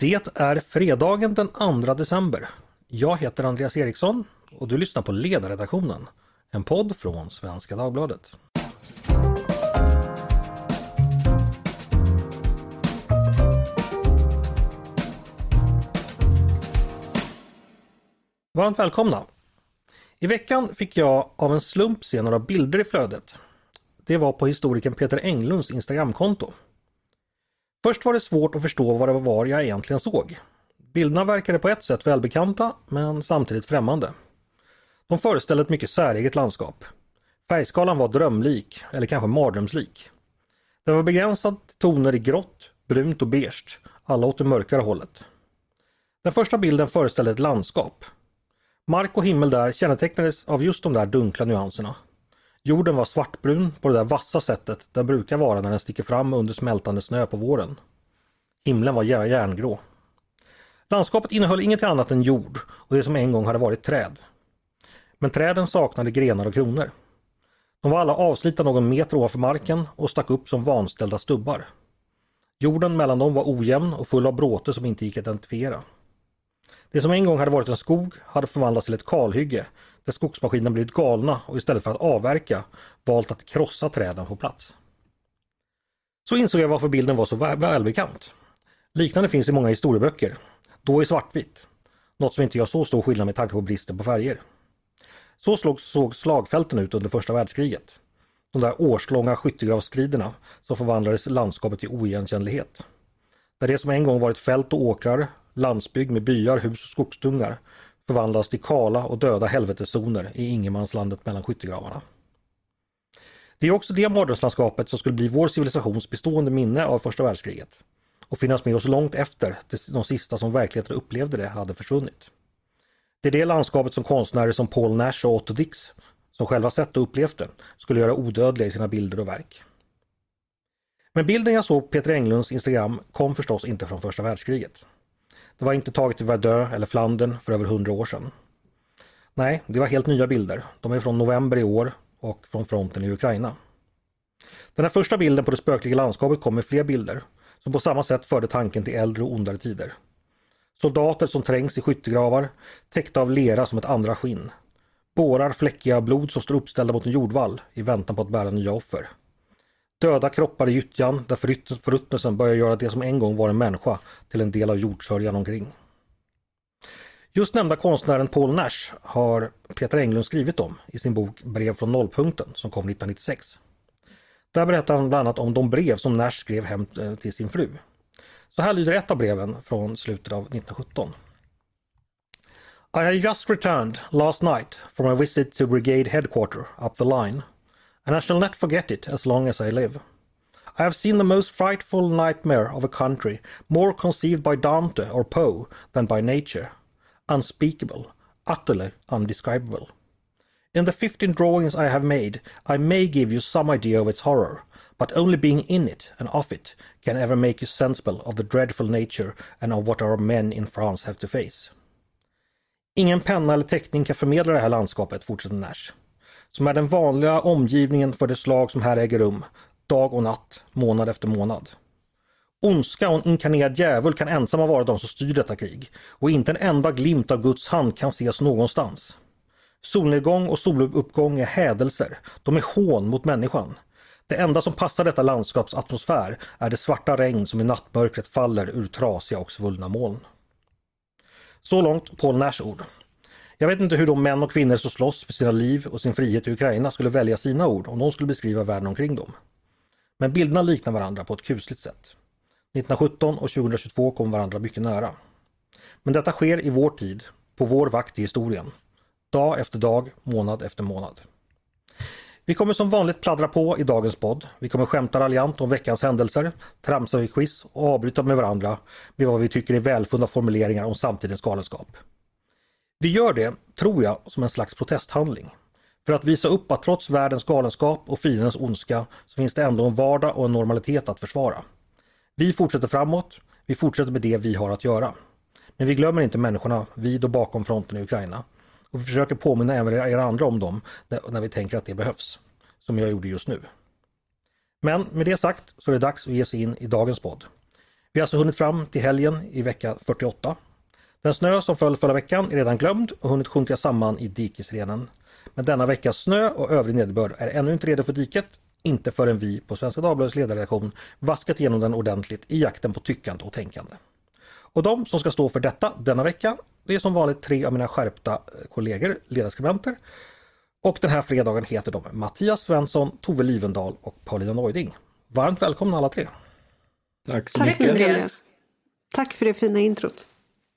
Det är fredagen den 2 december. Jag heter Andreas Eriksson och du lyssnar på Ledarredaktionen, en podd från Svenska Dagbladet. Varmt välkomna! I veckan fick jag av en slump se några bilder i flödet. Det var på historikern Peter Englunds Instagramkonto. Först var det svårt att förstå vad det var jag egentligen såg. Bilderna verkade på ett sätt välbekanta men samtidigt främmande. De föreställde ett mycket säreget landskap. Färgskalan var drömlik, eller kanske mardrömslik. Det var begränsat toner i grått, brunt och beige, alla åt det mörkare hållet. Den första bilden föreställde ett landskap. Mark och himmel där kännetecknades av just de där dunkla nyanserna. Jorden var svartbrun på det där vassa sättet den brukar vara när den sticker fram under smältande snö på våren. Himlen var järngrå. Landskapet innehöll inget annat än jord och det som en gång hade varit träd. Men träden saknade grenar och kronor. De var alla avslitna någon meter ovanför marken och stack upp som vanställda stubbar. Jorden mellan dem var ojämn och full av bråte som inte gick att identifiera. Det som en gång hade varit en skog hade förvandlats till ett kalhygge där skogsmaskinerna blivit galna och istället för att avverka valt att krossa träden på plats. Så insåg jag varför bilden var så välbekant. Liknande finns i många historieböcker, då i svartvitt. Något som inte gör så stor skillnad med tanke på bristen på färger. Så såg, såg slagfälten ut under första världskriget. De där årslånga skyttegravsstriderna som förvandlades landskapet till oigenkännlighet. Där det som en gång varit fält och åkrar, landsbygd med byar, hus och skogsdungar förvandlas till kala och döda helveteszoner i ingenmanslandet mellan skyttegravarna. Det är också det mardrömslandskapet som skulle bli vår civilisations bestående minne av första världskriget och finnas med oss långt efter de sista som verkligheten upplevde det hade försvunnit. Det är det landskapet som konstnärer som Paul Nash och Otto Dix, som själva sett och upplevt det, skulle göra odödliga i sina bilder och verk. Men bilden jag såg på Peter Englunds Instagram kom förstås inte från första världskriget. Det var inte taget i Verdun eller Flandern för över hundra år sedan. Nej, det var helt nya bilder. De är från november i år och från fronten i Ukraina. Den här första bilden på det spökliga landskapet kom med fler bilder som på samma sätt förde tanken till äldre och ondare tider. Soldater som trängs i skyttegravar, täckta av lera som ett andra skinn. Bårar fläckiga av blod som står uppställda mot en jordvall i väntan på att bära nya offer. Döda kroppar i gyttjan där förruttnelsen börjar göra det som en gång var en människa till en del av jordsörjan omkring. Just nämnda konstnären Paul Nash har Peter Englund skrivit om i sin bok Brev från nollpunkten som kom 1996. Där berättar han bland annat om de brev som Nash skrev hem eh, till sin fru. Så här lyder ett av breven från slutet av 1917. I had just returned last night from a visit to brigade headquarter up the line and I shall not forget it as long as I live. I have seen the most frightful nightmare of a country, more conceived by Dante or Poe than by nature, unspeakable, utterly undescribable. In the fifteen drawings I have made, I may give you some idea of its horror, but only being in it and of it can ever make you sensible of the dreadful nature and of what our men in France have to face. Ingen penna eller teckning kan förmedla det här landskapet, fortsätter Nash, som är den vanliga omgivningen för det slag som här äger rum, dag och natt, månad efter månad. Ondska och en inkarnerad djävul kan ensamma vara de som styr detta krig och inte en enda glimt av Guds hand kan ses någonstans. Solnedgång och soluppgång är hädelser, de är hån mot människan. Det enda som passar detta landskaps atmosfär är det svarta regn som i nattmörkret faller ur trasiga och svullna moln. Så långt Paul Nash ord. Jag vet inte hur de män och kvinnor som slåss för sina liv och sin frihet i Ukraina skulle välja sina ord om de skulle beskriva världen omkring dem. Men bilderna liknar varandra på ett kusligt sätt. 1917 och 2022 kom varandra mycket nära. Men detta sker i vår tid, på vår vakt i historien. Dag efter dag, månad efter månad. Vi kommer som vanligt pladdra på i dagens podd. Vi kommer skämta raljant om veckans händelser, tramsa i quiz och avbryta med varandra med vad vi tycker är välfunna formuleringar om samtidens galenskap. Vi gör det, tror jag, som en slags protesthandling. För att visa upp att trots världens galenskap och fiendens ondska så finns det ändå en vardag och en normalitet att försvara. Vi fortsätter framåt, vi fortsätter med det vi har att göra. Men vi glömmer inte människorna vid och bakom fronten i Ukraina. Och vi försöker påminna även er andra om dem när vi tänker att det behövs. Som jag gjorde just nu. Men med det sagt så är det dags att ge sig in i dagens podd. Vi har alltså hunnit fram till helgen i vecka 48. Den snö som föll förra veckan är redan glömd och hunnit sjunka samman i dikesrenen. Men denna veckas snö och övrig nederbörd är ännu inte redo för diket, inte förrän vi på Svenska Dagbladets ledarredaktion vaskat igenom den ordentligt i jakten på tyckande och tänkande. Och de som ska stå för detta denna vecka, det är som vanligt tre av mina skärpta eh, kollegor, ledarskribenter. Och den här fredagen heter de Mattias Svensson, Tove Livendal och Paulina Neuding. Varmt välkomna alla tre! Tack så Tack mycket. Andreas. Tack för det fina introt.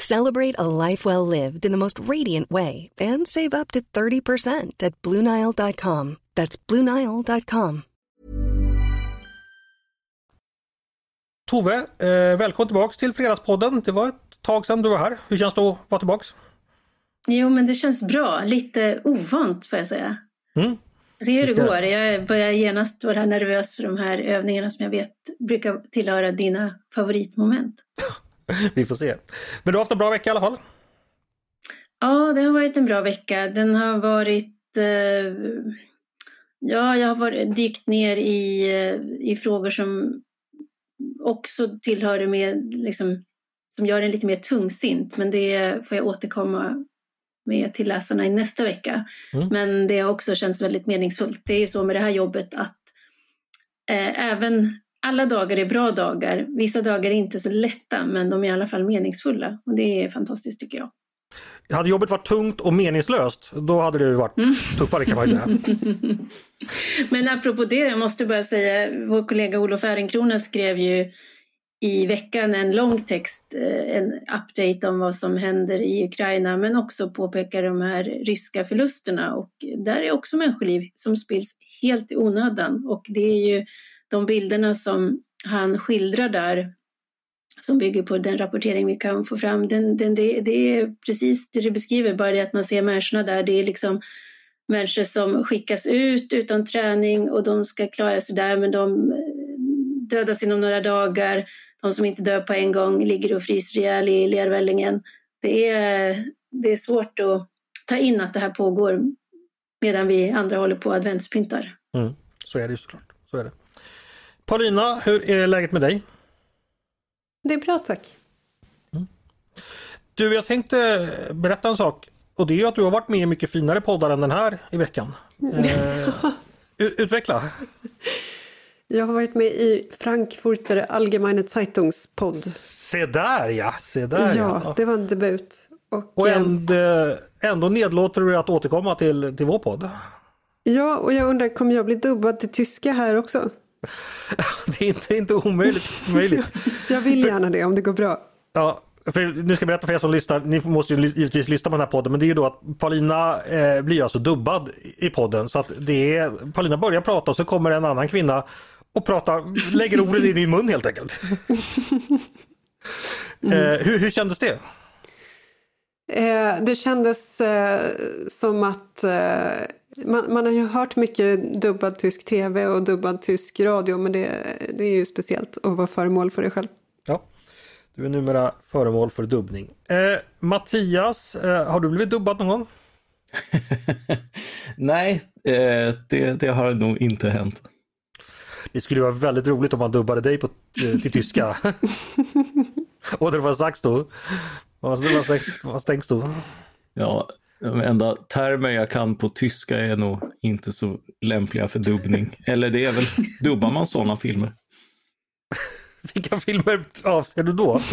Celebrate a life well lived in the most radiant way and save up to 30% at BlueNile.com. That's BlueNile.com. Tove, eh, välkommen tillbaks till Fredagspodden. Det var ett tag sedan du var här. Hur känns det att vara tillbaks? Jo, men det känns bra. Lite ovant får jag säga. Mm. Se hur det går. Jag börjar genast vara nervös för de här övningarna som jag vet brukar tillhöra dina favoritmoment. Vi får se. Men du har haft en bra vecka i alla fall? Ja, det har varit en bra vecka. Den har varit... Eh, ja, jag har varit, dykt ner i, eh, i frågor som också tillhör det med, liksom, som gör den lite mer tungsint. Men det får jag återkomma med till läsarna i nästa vecka. Mm. Men det har också känts väldigt meningsfullt. Det är ju så med det här jobbet att eh, även alla dagar är bra dagar. Vissa dagar är inte så lätta, men de är i alla fall meningsfulla. Och det är fantastiskt tycker jag. Hade jobbet varit tungt och meningslöst, då hade det varit tuffare kan man säga. Men apropå det, jag måste bara säga, vår kollega Olof Ehrenkrona skrev ju i veckan en lång text, eh, en update om vad som händer i Ukraina, men också påpekar de här ryska förlusterna. Och där är också människoliv som spills helt i onödan. Och det är ju de bilderna som han skildrar där, som bygger på den rapportering vi kan få fram, den, den, det, det är precis det du beskriver, bara det att man ser människorna där, det är liksom människor som skickas ut utan träning och de ska klara sig där men de eh, dödas inom några dagar. De som inte dör på en gång ligger och fryser ihjäl i lervällingen. Det är, det är svårt att ta in att det här pågår medan vi andra håller på och adventspyntar. Mm. Så är det ju såklart. Så är det. Paulina, hur är läget med dig? Det är bra tack. Du, jag tänkte berätta en sak. Och det är att du har varit med i mycket finare poddar än den här i veckan. Eh, utveckla! Jag har varit med i Frankfurter Allgemeine Zeitungs podd. Se där ja! Se där ja! Ja, det var en debut. Och, Och eh, ändå, ändå nedlåter du att återkomma till, till vår podd. ja, och jag undrar, kommer jag bli dubbad till tyska här också? Det är inte, inte omöjligt. möjligt. Jag vill gärna det om det går bra. Ja, för nu ska jag berätta för er som lyssnar, ni måste ju givetvis lyssna på den här podden, men det är ju då att Paulina eh, blir alltså dubbad i podden. Så att det är, Paulina börjar prata och så kommer en annan kvinna och pratar, lägger orden i din mun helt enkelt. eh, hur, hur kändes det? Eh, det kändes eh, som att eh, man, man har ju hört mycket dubbad tysk tv och dubbad tysk radio men det, det är ju speciellt att vara föremål för det själv. Ja, du är numera föremål för dubbning. Eh, Mattias, eh, har du blivit dubbad någon gång? Nej, eh, det, det har nog inte hänt. Det skulle vara väldigt roligt om man dubbade dig på, eh, till tyska. och det var sagt då. Vad, vad, stängs- vad stängs då? Ja, de enda termer jag kan på tyska är nog inte så lämpliga för dubbning. Eller det är väl, dubbar man sådana filmer? Vilka filmer avser du då?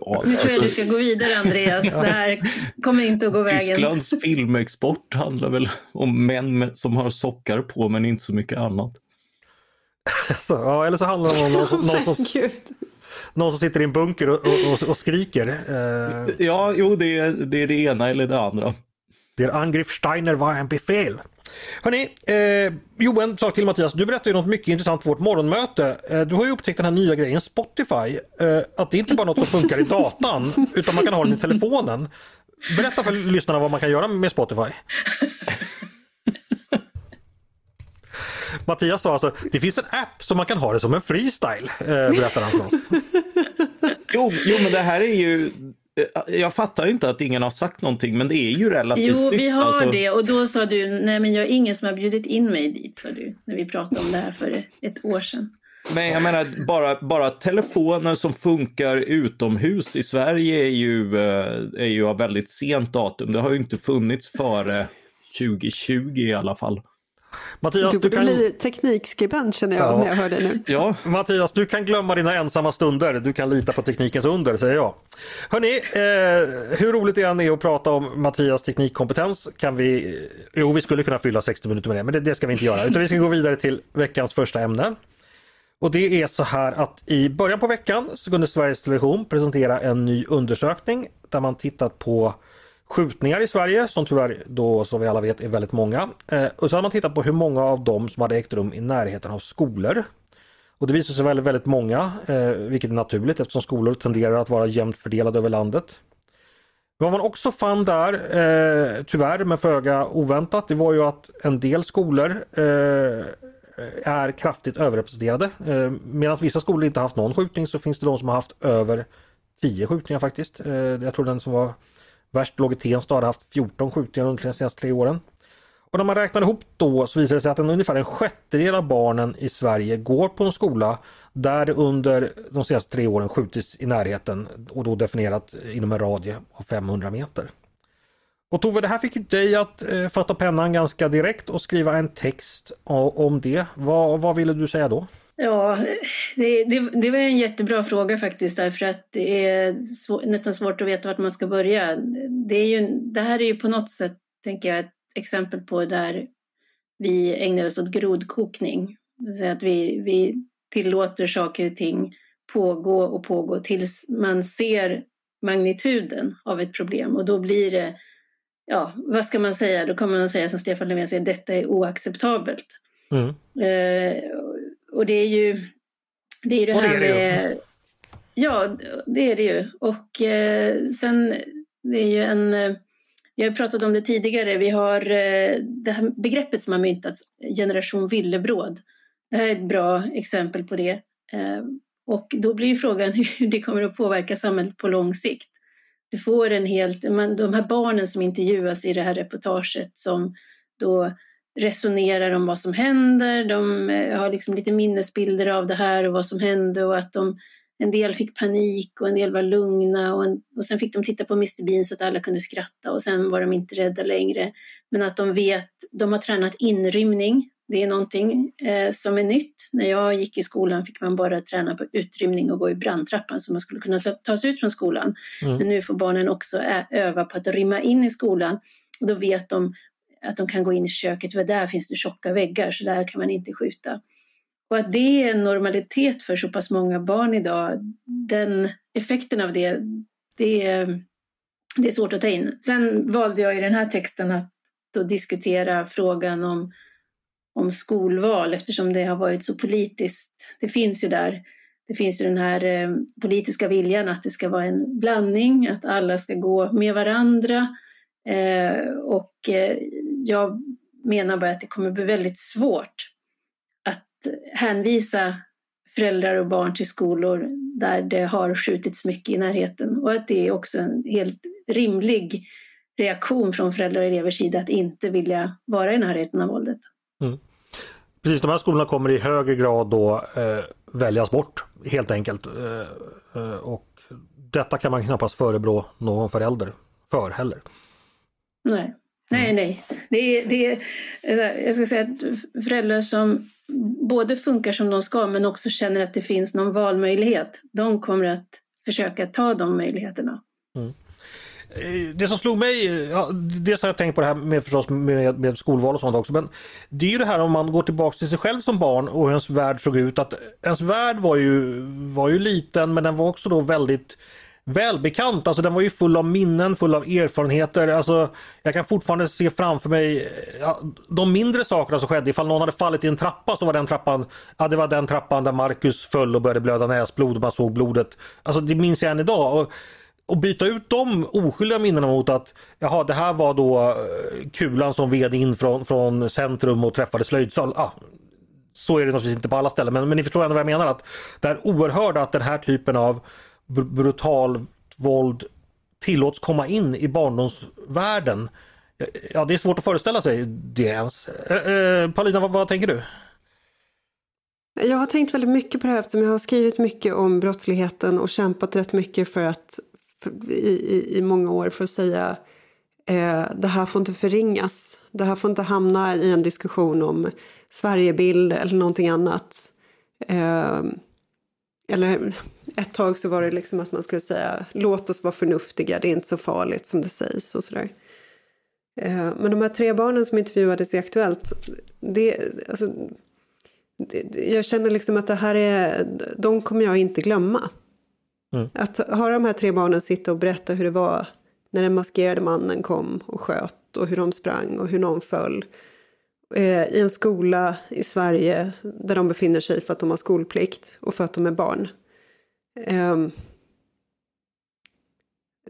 Ja, Nu tror jag du alltså, ska gå vidare Andreas. Det här kommer inte att gå vägen. Tysklands filmexport handlar väl om män som har sockar på men inte så mycket annat. Alltså, ja, eller så handlar det om någon, någon, som. Någon som sitter i en bunker och, och, och skriker. Eh, Ja, jo det är, det är det ena eller det andra. Der Angriff Steiner var en befäl. Hörni, eh, jo en sak till Mattias. Du berättade ju något mycket intressant på vårt morgonmöte. Eh, du har ju upptäckt den här nya grejen Spotify. Eh, att det inte bara är något som funkar i datan utan man kan ha den i telefonen. berätta för lyssnarna vad man kan göra med Spotify. Mattias sa alltså, det finns en app som man kan ha det som en freestyle, eh, berättar han för oss. Jo, jo, men det här är ju... eh, Jag fattar inte att ingen har sagt någonting, men det är ju relativt Jo, vi har alltså. det och då sa du, nej men jag är ingen som har bjudit in mig dit, sa du, när vi pratade om det här för ett år sedan. Men jag menar, bara, bara telefoner som funkar utomhus i Sverige är ju, eh, är ju av väldigt sent datum. Det har ju inte funnits före 2020 i alla fall. Mattias, Du du kan, bli teknikskribent känner jag Ja. när jag hör dig nu. Ja, Mattias, du kan glömma dina ensamma stunder. Du kan lita på teknikens under, säger jag. Hörni, eh, hur roligt det än är att prata om Mattias teknikkompetens kan vi... Jo, vi skulle kunna fylla 60 minuter med det, men det, det ska vi inte göra. Utan vi ska gå vidare till veckans första ämne. Och det är så här att i början på veckan så kunde Sveriges Television presentera en ny undersökning där man tittat på skjutningar i Sverige som tyvärr då som vi alla vet är väldigt många. Eh, och så har man tittat på hur många av dem som hade ägt rum i närheten av skolor. Och det visar sig väldigt, väldigt många, eh, vilket är naturligt eftersom skolor tenderar att vara jämnt fördelade över landet. Vad man också fann där, eh, tyvärr men föga oväntat, det var ju att en del skolor eh, är kraftigt överrepresenterade. Eh, Medan vissa skolor inte haft någon skjutning så finns det de som har haft över 10 skjutningar faktiskt. Eh, jag tror den som var värst låg i Tensta hade haft 14 skjutningar under de senaste tre åren. Och när man räknar ihop då så visar det sig att en, ungefär en sjättedel av barnen i Sverige går på en skola där det under de senaste tre åren skjutits i närheten och då definierat inom en radie av 500 meter. Och Tove, det här fick ju dig att eh, fatta pennan ganska direkt och skriva en text om det. Vad, vad ville du säga då? Ja, det, det, det var en jättebra fråga faktiskt därför att det är svår, nästan svårt att veta vart man ska börja. Det, är ju, det här är ju på något sätt, tänker jag, ett exempel på där vi ägnar oss åt grodkokning. Det vill säga att vi, vi tillåter saker och ting pågå och pågå tills man ser magnituden av ett problem och då blir det, ja, vad ska man säga? Då kommer man säga som Stefan Löfven säger, detta är oacceptabelt. Mm. Eh, och det är ju det, är ju det Och här är det ju. med... Ja, det är det ju. Och eh, sen, det är ju en... Vi har pratat om det tidigare. Vi har eh, det här begreppet som har myntats, generation villebråd. Det här är ett bra exempel på det. Eh, och då blir ju frågan hur det kommer att påverka samhället på lång sikt. Du får en helt... Man, de här barnen som intervjuas i det här reportaget som då resonerar om vad som händer. De eh, har liksom lite minnesbilder av det här och vad som hände och att de, en del fick panik och en del var lugna och, en, och sen fick de titta på Mr Bean så att alla kunde skratta och sen var de inte rädda längre. Men att de vet, de har tränat inrymning. Det är någonting eh, som är nytt. När jag gick i skolan fick man bara träna på utrymning och gå i brandtrappan så man skulle kunna ta sig ut från skolan. Mm. Men nu får barnen också öva på att rymma in i skolan och då vet de att de kan gå in i köket, för där finns det tjocka väggar så där kan man inte skjuta. Och att det är en normalitet för så pass många barn idag, den effekten av det, det är, det är svårt att ta in. Sen valde jag i den här texten att då diskutera frågan om, om skolval eftersom det har varit så politiskt. Det finns ju där, det finns ju den här eh, politiska viljan att det ska vara en blandning, att alla ska gå med varandra. Eh, och eh, jag menar bara att det kommer bli väldigt svårt att hänvisa föräldrar och barn till skolor där det har skjutits mycket i närheten och att det är också en helt rimlig reaktion från föräldrar och elevers sida att inte vilja vara i närheten av våldet. Precis, de här skolorna kommer i högre grad då eh, väljas bort helt enkelt. Eh, eh, och detta kan man knappast förebrå någon förälder för heller. Nej, nej, nej. Det är, det är, jag ska säga att föräldrar som både funkar som de ska men också känner att det finns någon valmöjlighet, de kommer att försöka ta de möjligheterna. Eh, Det som slog mig, ja, dels har jag tänkt på det här med, förstås med, med skolval och sånt också, men det är ju det här om man går tillbaks till sig själv som barn och hur ens värld såg ut. Att ens värld var ju, var ju liten men den var också då väldigt välbekant. Alltså den var ju full av minnen, full av erfarenheter. Alltså jag kan fortfarande se framför mig ja, de mindre sakerna som skedde. Ifall någon hade fallit i en trappa så var den trappan, ja det var den trappan där Marcus föll och började blöda näsblod och man såg blodet. Alltså det minns jag än idag. Och och byta ut de oskyldiga minnena mot att jaha, det här var då eh, kulan som ved in från, från centrum och träffade slöjdsal. Ah, så är det naturligtvis inte på alla ställen men, men ni förstår ändå vad jag menar att det är oerhört att den här typen av brutal våld tillåts komma in i barndomsvärlden. Ja, det är svårt att föreställa sig det ens. Eh, eh, Paulina, vad, vad tänker du? Jag har tänkt väldigt mycket på det här eftersom jag har skrivit mycket om brottsligheten och kämpat rätt mycket för att för, i, i, många år för att säga eh, det här får inte förringas. Det här får inte hamna i en diskussion om Sverigebild eller någonting annat. Eh, eller ett tag så var det liksom att man skulle säga låt oss vara förnuftiga, det är inte så farligt som det sägs och sådär. Eh, men de här tre barnen som intervjuades i Aktuellt, det, alltså, det, jag känner liksom att det här är, de kommer jag inte glömma. Mm. Att höra de här tre barnen sitta och berätta hur det var när den maskerade mannen kom och sköt och hur de sprang och hur någon föll. Eh, I en skola i Sverige där de befinner sig för att de har skolplikt och för att de är barn. Ehm,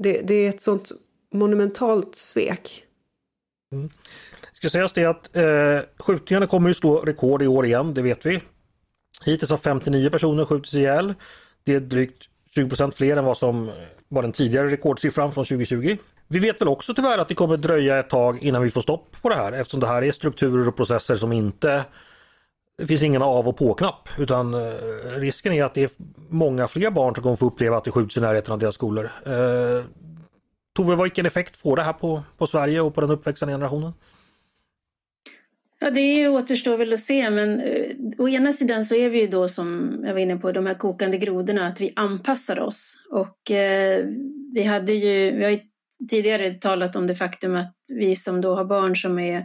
det, det, är ett sånt monumentalt svek. Mm. Ska sägas det att eh, skjutningarna kommer ju slå rekord i år igen, det vet vi. Hittills har 59 personer skjutits ihjäl. Det är drygt 20% fler än vad som eh, var den tidigare rekordsiffran från 2020. Vi vet väl också tyvärr att det kommer dröja ett tag innan vi får stopp på det här eftersom det här är strukturer och processer som inte det finns ingen av och på-knapp utan eh, risken är att det är många fler barn som kommer få uppleva att det skjuts i närheten av deras skolor. Eh, Tove, vilken effekt får det här på, på Sverige och på den uppväxande generationen? Ja, det återstår väl att se, men eh, å ena sidan så är vi ju då som jag var inne på, de här kokande grodorna, att vi anpassar oss. Och eh, vi hade ju, vi har ju tidigare talat om det faktum att vi som då har barn som är,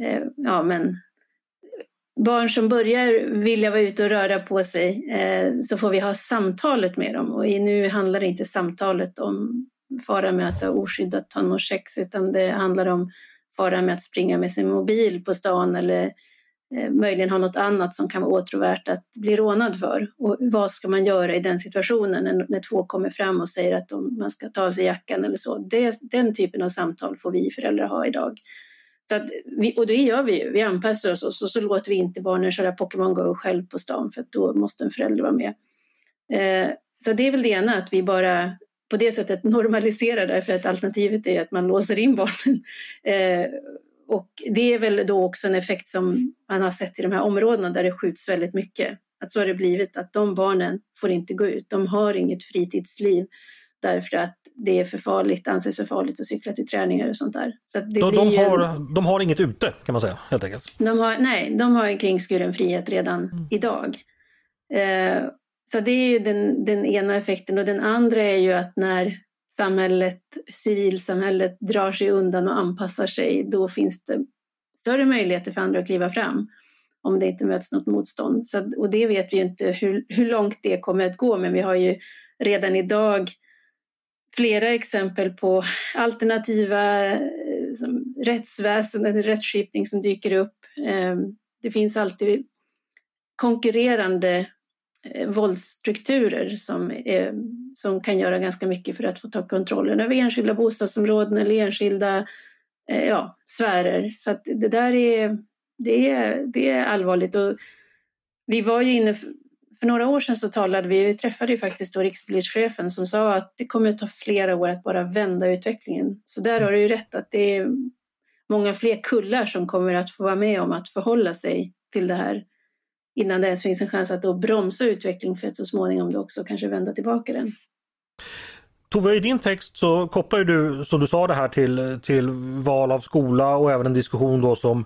eh, ja men, barn som börjar vilja vara ute och röra på sig, eh, så får vi ha samtalet med dem. Och nu handlar inte samtalet om fara med att ha oskyddat tonårssex, utan det handlar om fara med att springa med sin mobil på stan eller eh, möjligen ha något annat som kan vara åtråvärt att bli rånad för. Och vad ska man göra i den situationen när, när två kommer fram och säger att de, man ska ta av sig jackan eller så. Det, den typen av samtal får vi föräldrar ha idag. Så att vi, och det gör vi ju, vi anpassar oss och så, så låter vi inte barnen köra Pokémon Go själv på stan för att då måste en förälder vara med. Eh, så det är väl det ena, att vi bara på det sättet normaliserar det för att alternativet är att man låser in barnen. Eh, och det är väl då också en effekt som man har sett i de här områdena där det skjuts väldigt mycket. Att så har det blivit att de barnen får inte gå ut, de har inget fritidsliv därför att det är för farligt, anses för farligt att cykla till träningar och sånt där. Så de, de, har, de har inget ute kan man säga helt enkelt? De har, nej, de har en kringskuren frihet redan mm. idag. Eh, så det är ju den, den ena effekten och den andra är ju att när samhället, civilsamhället drar sig undan och anpassar sig, då finns det större möjligheter för andra att kliva fram om det inte möts något motstånd. Så, och det vet vi ju inte hur, hur långt det kommer att gå, men vi har ju redan idag flera exempel på alternativa eh, som rättsväsen, rättsskipning som dyker upp. Ehm, det finns alltid konkurrerande eh, våldsstrukturer som, är, som kan göra ganska mycket för att få ta kontrollen över enskilda bostadsområden eller enskilda eh, ja, sfärer. Så att det där är, det är, det är allvarligt. Och vi var ju inne, för några år sedan så talade vi, vi träffade ju faktiskt då rikspolischefen som sa att det kommer att ta flera år att bara vända utvecklingen. Så där har du ju rätt att det är många fler kullar som kommer att få vara med om att förhålla sig till det här innan det ens finns en chans att då bromsa utvecklingen för att så småningom då också kanske vända tillbaka den. Tove, i din text så kopplar du, som du sa, det här till, till val av skola och även en diskussion då som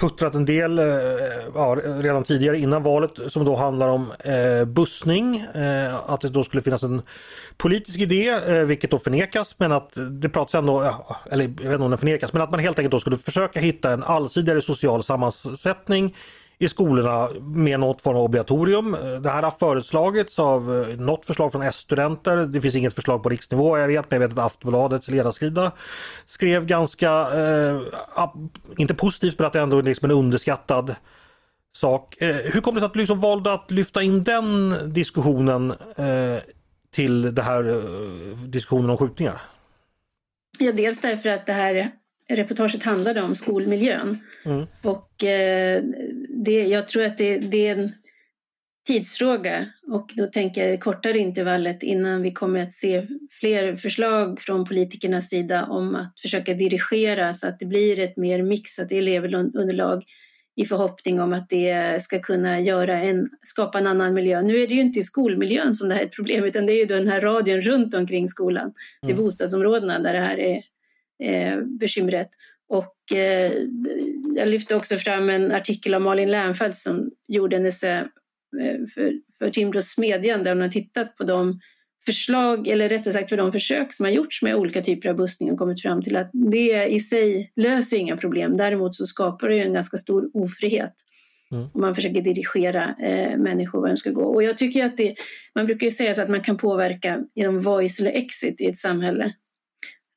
puttrat en del eh, ja, redan tidigare innan valet som då handlar om eh, bussning. Eh, att det då skulle finnas en politisk idé, eh, vilket då förnekas, men att det pratas ändå, ja, eller jag vet inte om den förnekas, men att man helt enkelt då skulle försöka hitta en allsidigare social sammansättning i skolorna med något form av obligatorium. Det här har föreslagits av eh, något förslag från S-studenter. Det finns inget förslag på riksnivå jag vet, men jag vet att Aftonbladets ledarskrida skrev ganska, eh, inte positivt men att det ändå är liksom en underskattad sak. Eh, hur kommer det sig att du liksom valde att lyfta in den diskussionen eh, till det här eh, diskussionen om skjutningar? Ja, dels därför att det här reportaget handlade om skolmiljön. Mm. Och eh, det, jag tror att det, det, är en tidsfråga och då tänker jag kortare intervallet innan vi kommer att se fler förslag från politikernas sida om att försöka dirigera så att det blir ett mer mixat elevunderlag i förhoppning om att det ska kunna göra en, skapa en annan miljö. Nu är det ju inte i skolmiljön som det här är ett problem utan det är ju den här radien runt omkring skolan. Mm. bostadsområdena där det här är eh, bekymret. Och eh, jag lyfte också fram en artikel av Malin Lernfeldt som gjorde en essä eh, för, för Timbros Smedjan där hon har tittat på de förslag, eller rättare sagt för de försök som har gjorts med olika typer av bussning och kommit fram till att det i sig löser inga problem. Däremot så skapar det ju en ganska stor ofrihet. Mm. Och man försöker dirigera eh, människor var de ska gå. Och jag tycker att det, man brukar ju säga att man kan påverka genom voice eller exit i ett samhälle.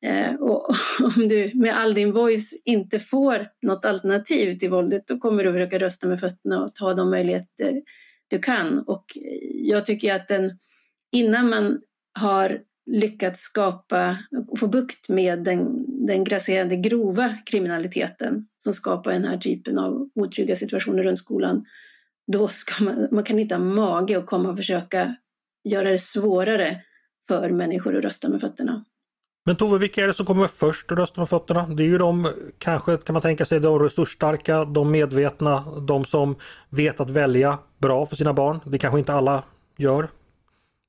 Eh, och om du med all din voice inte får något alternativ till våldet då kommer du försöka rösta med fötterna och ta de möjligheter du kan. Och jag tycker att den, innan man har lyckats skapa och få bukt med den, den grasserande grova kriminaliteten som skapar den här typen av otrygga situationer runt skolan, då ska man, man kan inte ha mage att komma och försöka göra det svårare för människor att rösta med fötterna. Men Tove, vilka är det som kommer först rösta med fötterna? Det är ju de, kanske kan man tänka sig, de resursstarka, de medvetna, de som vet att välja bra för sina barn. Det kanske inte alla gör.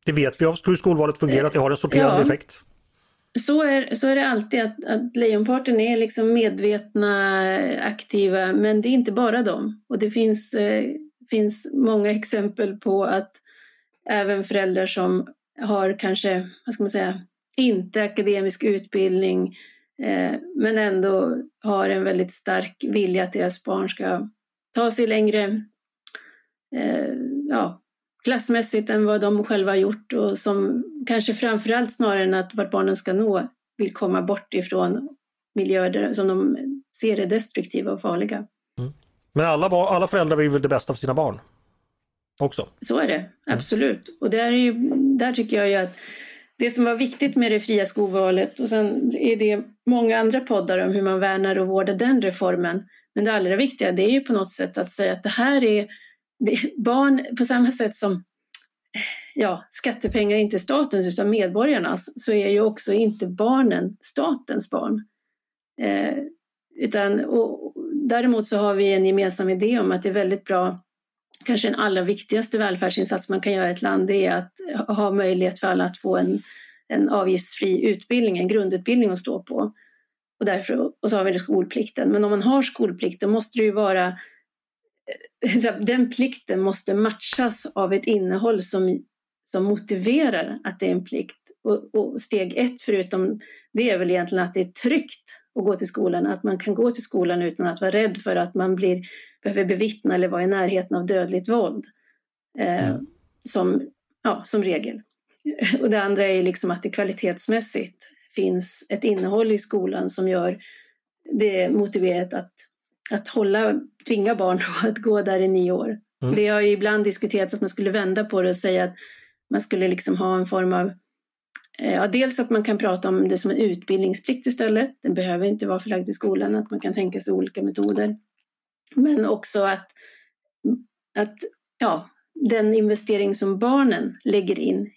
Det vet vi av hur skolvalet fungerar, att det har en sorterande ja. effekt. Så är, så är det alltid, att, att lejonparten är liksom medvetna, aktiva, men det är inte bara dem. Och det finns, eh, finns många exempel på att även föräldrar som har kanske, vad ska man säga, inte akademisk utbildning eh, men ändå har en väldigt stark vilja att deras barn ska ta sig längre eh, ja, klassmässigt än vad de själva har gjort och som kanske framförallt snarare än att vart barnen ska nå vill komma bort ifrån miljöer som de ser är destruktiva och farliga. Mm. Men alla, alla föräldrar vill väl det bästa för sina barn? Också? Så är det, absolut. Mm. Och där, är ju, där tycker jag ju att det som var viktigt med det fria skolvalet och sen är det många andra poddar om hur man värnar och vårdar den reformen. Men det allra viktiga det är ju på något sätt att säga att det här är, det barn på samma sätt som ja, skattepengar är inte statens utan medborgarnas så är ju också inte barnen statens barn. Eh, utan, och, däremot så har vi en gemensam idé om att det är väldigt bra kanske den allra viktigaste välfärdsinsats man kan göra i ett land det är att ha möjlighet för alla att få en, en avgiftsfri utbildning, en grundutbildning att stå på. Och, därför, och så har vi skolplikten. Men om man har skolplikt då måste det ju vara eh, den plikten måste matchas av ett innehåll som, som motiverar att det är en plikt. Och, och steg ett förutom det är väl egentligen att det är tryggt att gå till skolan, att man kan gå till skolan utan att vara rädd för att man blir, behöver bevittna eller vara i närheten av dödligt våld. Eh, mm. som, ja, som regel. Och det andra är liksom att det kvalitetsmässigt finns ett innehåll i skolan som gör det motiverat att, att hålla, tvinga barn att gå där i nio år. Mm. Det har ju ibland diskuterats att man skulle vända på det och säga att man skulle liksom ha en form av Eh, ja, dels att man kan prata om det som en utbildningsplikt istället. Den behöver inte vara förlagd till skolan, att man kan tänka sig olika metoder. Men också att, att ja, den investering som barnen lägger in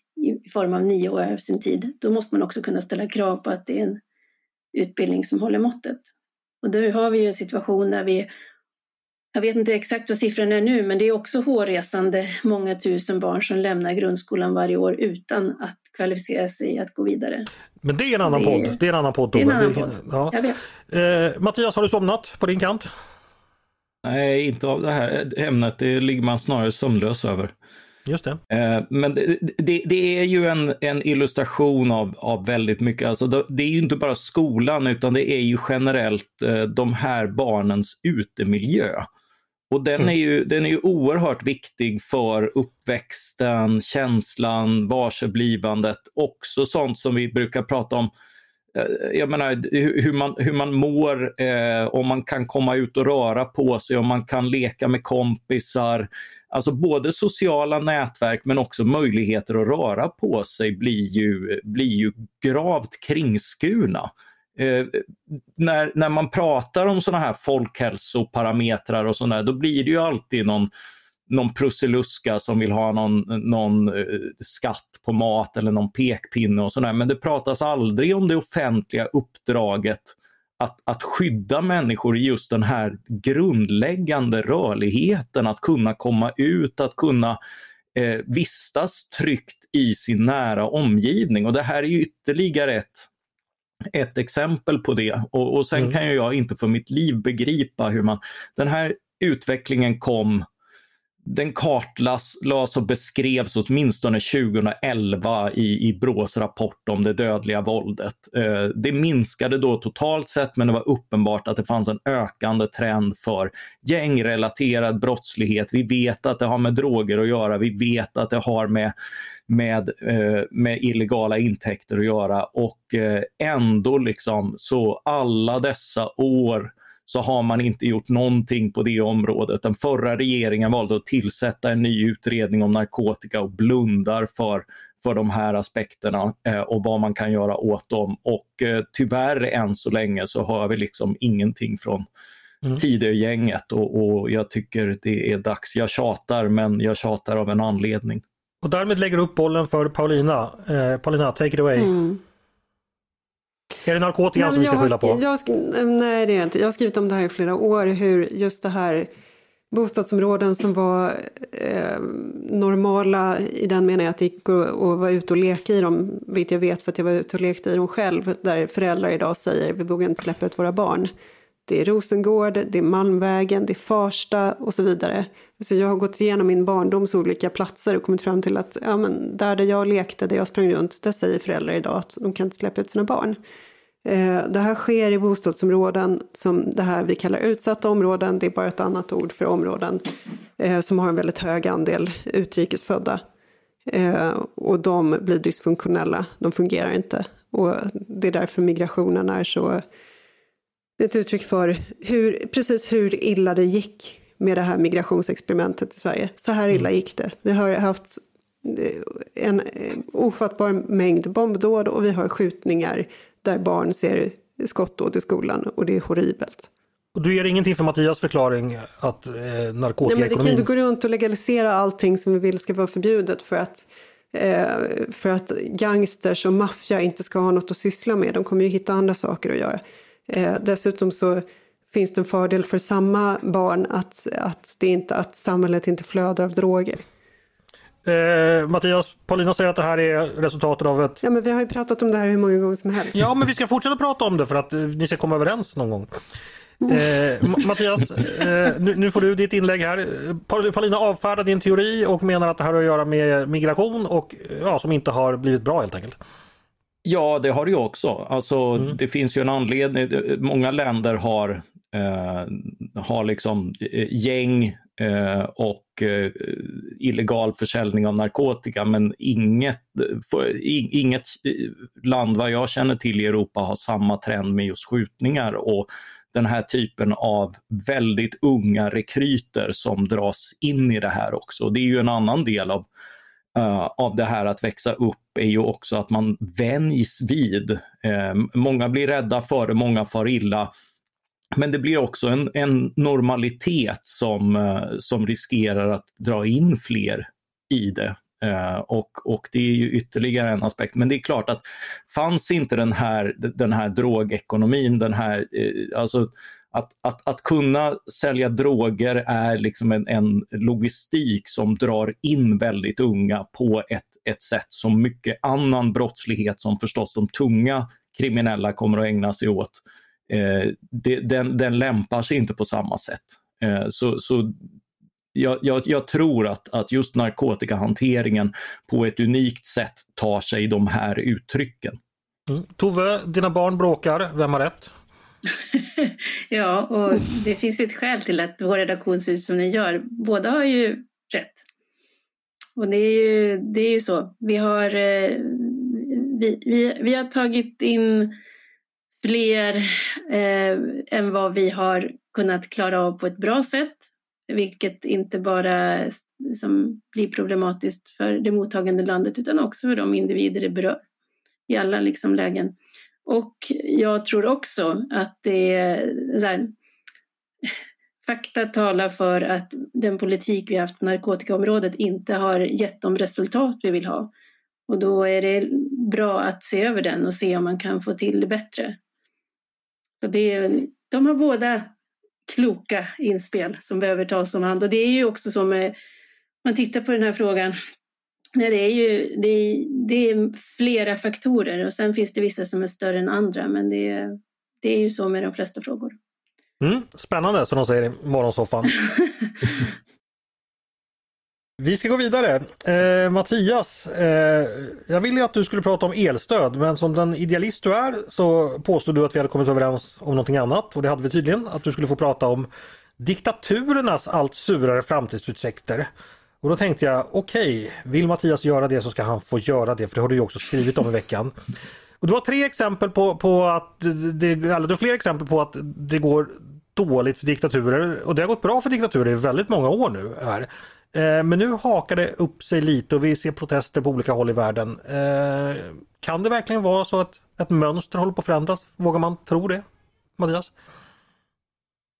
i form av nio år av sin tid, då måste man också kunna ställa krav på att det är en utbildning som håller måttet. Och då har vi ju en situation där vi jag vet inte exakt vad siffran är nu, men det är också hårresande många tusen barn som lämnar grundskolan varje år utan att kvalificera sig att gå vidare. Men det är en annan det podd. Det är en annan podd. Det är en annan podd. Ja. Jag vet. Eh, Mattias, har du somnat på din kant? Nej, inte av det här ämnet. Det ligger man snarare sömnlös över. Just det. Eh, men det, det, det, är ju en, en illustration av, av väldigt mycket. Alltså det, det, är ju inte bara skolan utan det är ju generellt eh, de här barnens utemiljö. Och den mm. är, ju, den är ju oerhört viktig för uppväxten, känslan, varseblivandet, också sånt som vi brukar prata om jag menar hur man, hur man mår, eh, om man kan komma ut och röra på sig, om man kan leka med kompisar. Alltså både sociala nätverk men också möjligheter att röra på sig blir ju, blir ju gravt kringskurna. Eh, när, när man pratar om sådana här folkhälsoparametrar och sådär, då blir det ju alltid någon någon prussiluska som vill ha någon, någon eh, skatt på mat eller någon pekpinne och sådär. Men det pratas aldrig om det offentliga uppdraget att, att skydda människor i just den här grundläggande rörligheten, att kunna komma ut, att kunna eh, vistas tryggt i sin nära omgivning. Och det här är ju ytterligare ett, ett exempel på det. Och, och sen mm. kan jag inte för mitt liv begripa hur man... Den här utvecklingen kom den kartlades och beskrevs åtminstone 2011 i, i Brås rapport om det dödliga våldet. Eh, det minskade då totalt sett men det var uppenbart att det fanns en ökande trend för gängrelaterad brottslighet. Vi vet att det har med droger att göra, vi vet att det har med med, eh, med illegala intäkter att göra och eh, ändå liksom så alla dessa år så har man inte gjort någonting på det området. Den förra regeringen valde att tillsätta en ny utredning om narkotika och blundar för, för de här aspekterna eh, och vad man kan göra åt dem. Och eh, tyvärr än så länge så hör vi liksom ingenting från mm. Tidögänget och, och jag tycker det är dags. Jag tjatar men jag tjatar av en anledning. Och därmed lägger du upp bollen för Paulina. Eh, Paulina, take it away. Mm. Är det narkotika som vi ska skylla på? Jag, nej, det är det inte. Jag har skrivit om det här i flera år, hur just det här bostadsområden som var eh, normala i den meningen att det gick att vara ute och leka i dem, vilket jag vet för att jag var ute och lekte i dem själv, där föräldrar idag säger vi vågar inte släppa ut våra barn. Det är Rosengård, det är Malmvägen, det är Farsta och så vidare. Så jag har gått igenom min barndoms olika platser och kommit fram till att ja, men där, där jag lekte, där jag sprang runt, där säger föräldrar idag att de kan inte släppa ut sina barn. Eh, det här sker i bostadsområden som det här vi kallar utsatta områden. Det är bara ett annat ord för områden eh, som har en väldigt hög andel utrikesfödda. Eh, och de blir dysfunktionella, de fungerar inte. Och det är därför migrationen är så ett uttryck för hur, precis hur illa det gick med det här migrationsexperimentet i Sverige. Så här illa mm. gick det. Vi har haft en ofattbar mängd bombdåd och vi har skjutningar där barn ser skottdåd i skolan och det är horribelt. Och du ger ingenting för Mattias förklaring att eh, narkotikaekonomin... Nej, men vi kan inte gå runt och legalisera allting som vi vill ska vara förbjudet för att, eh, för att gangsters och maffia inte ska ha något att syssla med. De kommer ju hitta andra saker att göra. Eh, dessutom så finns det en fördel för samma barn att, att, det inte, att samhället inte flödar av droger. Eh, Mattias, Paulina säger att det här är resultatet av ett... Ja, men vi har ju pratat om det här hur många gånger som helst. Ja, men vi ska fortsätta prata om det för att eh, ni ska komma överens någon gång. Eh, Mattias, eh, nu, nu, får du ditt inlägg här. Paulina avfärdar din teori och menar att det här har att göra med migration och ja, som inte har blivit bra helt enkelt. Ja, det har det ju också. Alltså, mm. Det finns ju en anledning. Många länder har, eh, har liksom eh, gäng eh, och eh, illegal försäljning av narkotika men inget, för, inget land vad jag känner till i Europa har samma trend med just skjutningar och den här typen av väldigt unga rekryter som dras in i det här också. Det är ju en annan del av, uh, av det här att växa upp är ju också att man vänjs vid. Uh, många blir rädda för det, många far illa men det blir också en, en normalitet som, uh, som riskerar att dra in fler i det. Eh, och, och det är ju ytterligare en aspekt. Men det är klart att fanns inte den här, den här drogekonomin, den här, alltså att, att, att kunna sälja droger är liksom en, en logistik som drar in väldigt unga på ett, ett sätt som mycket annan brottslighet som förstås de tunga kriminella kommer att ägna sig åt eh, det, den, den lämpar sig inte på samma sätt. Eh, så, så jag, jag, jag, tror att, att just narkotikahanteringen på ett unikt sätt tar sig de här uttrycken. Mm. Tove, dina barn bråkar, vem har rätt? ja, och det finns ett skäl till att vår redaktion ser ut som den gör. Båda har ju rätt. Och det är ju, det är ju så. Vi har, eh, vi, vi, vi har tagit in fler eh, än vad vi har kunnat klara av på ett bra sätt. Vilket inte bara liksom, blir problematiskt för det mottagande landet utan också för de individer det berör i alla liksom, lägen. Och jag tror också att det är så här, fakta talar för att den politik vi haft på narkotikaområdet inte har gett de resultat vi vill ha. Och då är det bra att se över den och se om man kan få till det bättre. Så det, de har båda kloka inspel som behöver tas om hand. Och det är ju också så med, man tittar på den här frågan, Nej, det, är ju, det, är, det är flera faktorer och sen finns det vissa som är större än andra men det, det är ju så med de flesta frågor. Mm, spännande som de säger i morgonsoffan. Vi ska gå vidare. Eh, Mattias, eh, jag ville att du skulle prata om elstöd men som den idealist du är så påstod du att vi hade kommit överens om någonting annat och det hade vi tydligen. Att du skulle få prata om diktaturernas allt surare framtidsutsikter. Och då tänkte jag, okej, okay, vill Mattias göra det så ska han få göra det för det har du ju också skrivit om i veckan. Och du har tre exempel på, på att det, eller du har fler exempel på att det går dåligt för diktaturer och det har gått bra för diktaturer i väldigt många år nu. här. Eh, men nu hakar det upp sig lite och vi ser protester på olika håll i världen. Eh, kan det verkligen vara så att ett mönster håller på att förändras? Vågar man tro det? Mattias?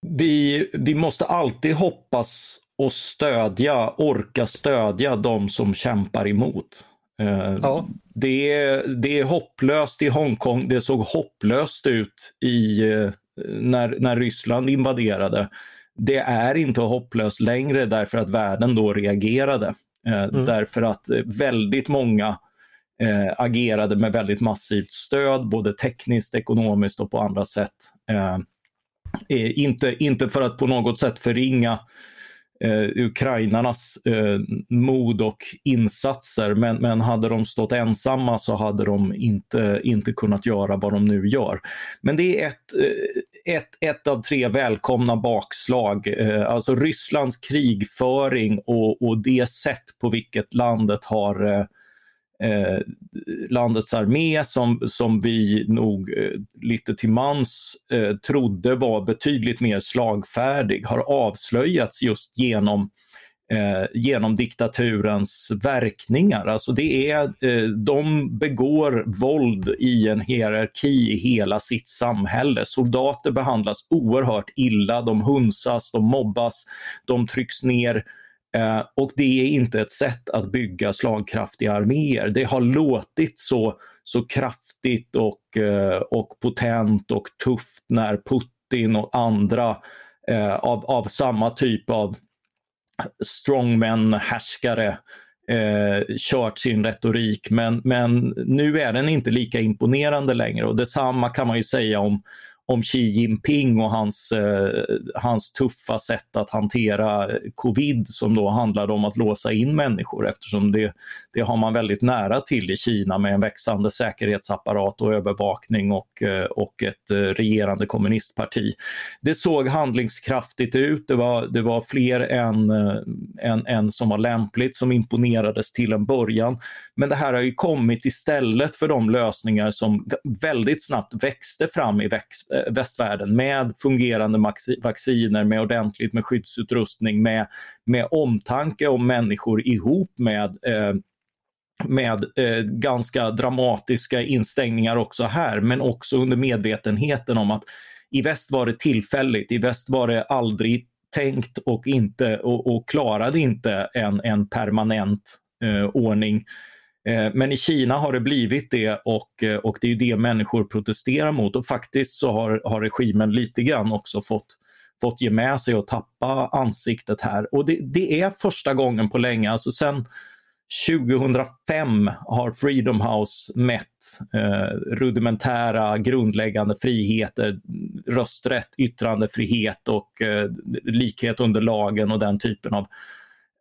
Vi, vi måste alltid hoppas och stödja, orka stödja de som kämpar emot. Eh, ja. Det, är, det är hopplöst i Hongkong, det såg hopplöst ut i, eh, när, när Ryssland invaderade. Det är inte hopplöst längre därför att världen då reagerade. Eh, mm. Därför att väldigt många eh, agerade med väldigt massivt stöd, både tekniskt, ekonomiskt och på andra sätt. Eh, inte, inte för att på något sätt förringa eh, ukrainarnas eh, mod och insatser. Men, men hade de stått ensamma så hade de inte, inte kunnat göra vad de nu gör. Men det är ett, eh, ett, ett av tre välkomna bakslag. Eh, alltså Rysslands krigföring och, och det sätt på vilket landet har eh, eh, landets armé som, som vi nog eh, lite till mans eh, trodde var betydligt mer slagfärdig har avslöjats just genom eh, genom diktaturens verkningar. Alltså det är, eh, de begår våld i en hierarki i hela sitt samhälle. Soldater behandlas oerhört illa, de hunsas, de mobbas, de trycks ner Eh, och det är inte ett sätt att bygga slagkraftiga arméer. Det har låtit så, så kraftigt och, eh, och potent och tufft när Putin och andra eh, av, av samma typ av strongman-härskare eh, kört sin retorik. Men, men nu är den inte lika imponerande längre och detsamma kan man ju säga om, om Xi Jinping och hans, eh, hans tuffa sätt att hantera covid som då handlade om att låsa in människor eftersom det, det har man väldigt nära till i Kina med en växande säkerhetsapparat och övervakning och, eh, och ett eh, regerande kommunistparti. Det såg handlingskraftigt ut, det var, det var fler än, eh, än, än som var lämpligt som imponerades till en början. Men det här har ju kommit istället för de lösningar som väldigt snabbt växte fram i växt Eh, västvärlden med fungerande vacciner, med ordentligt med skyddsutrustning, med, med omtanke om människor ihop med eh, med eh, ganska dramatiska instängningar också här, men också under medvetenheten om att i väst var det tillfälligt, i väst var det aldrig tänkt och, inte, och, och klarade inte en, en permanent eh, ordning. Eh, men i Kina har det blivit det och, eh, och det är det människor protesterar mot och faktiskt så har, har regimen lite grann också fått, fått ge med sig och tappa ansiktet här. Och det, det är första gången på länge, alltså sen 2005 har Freedom House mätt eh, rudimentära grundläggande friheter, rösträtt, yttrandefrihet och eh, likhet under lagen och den typen av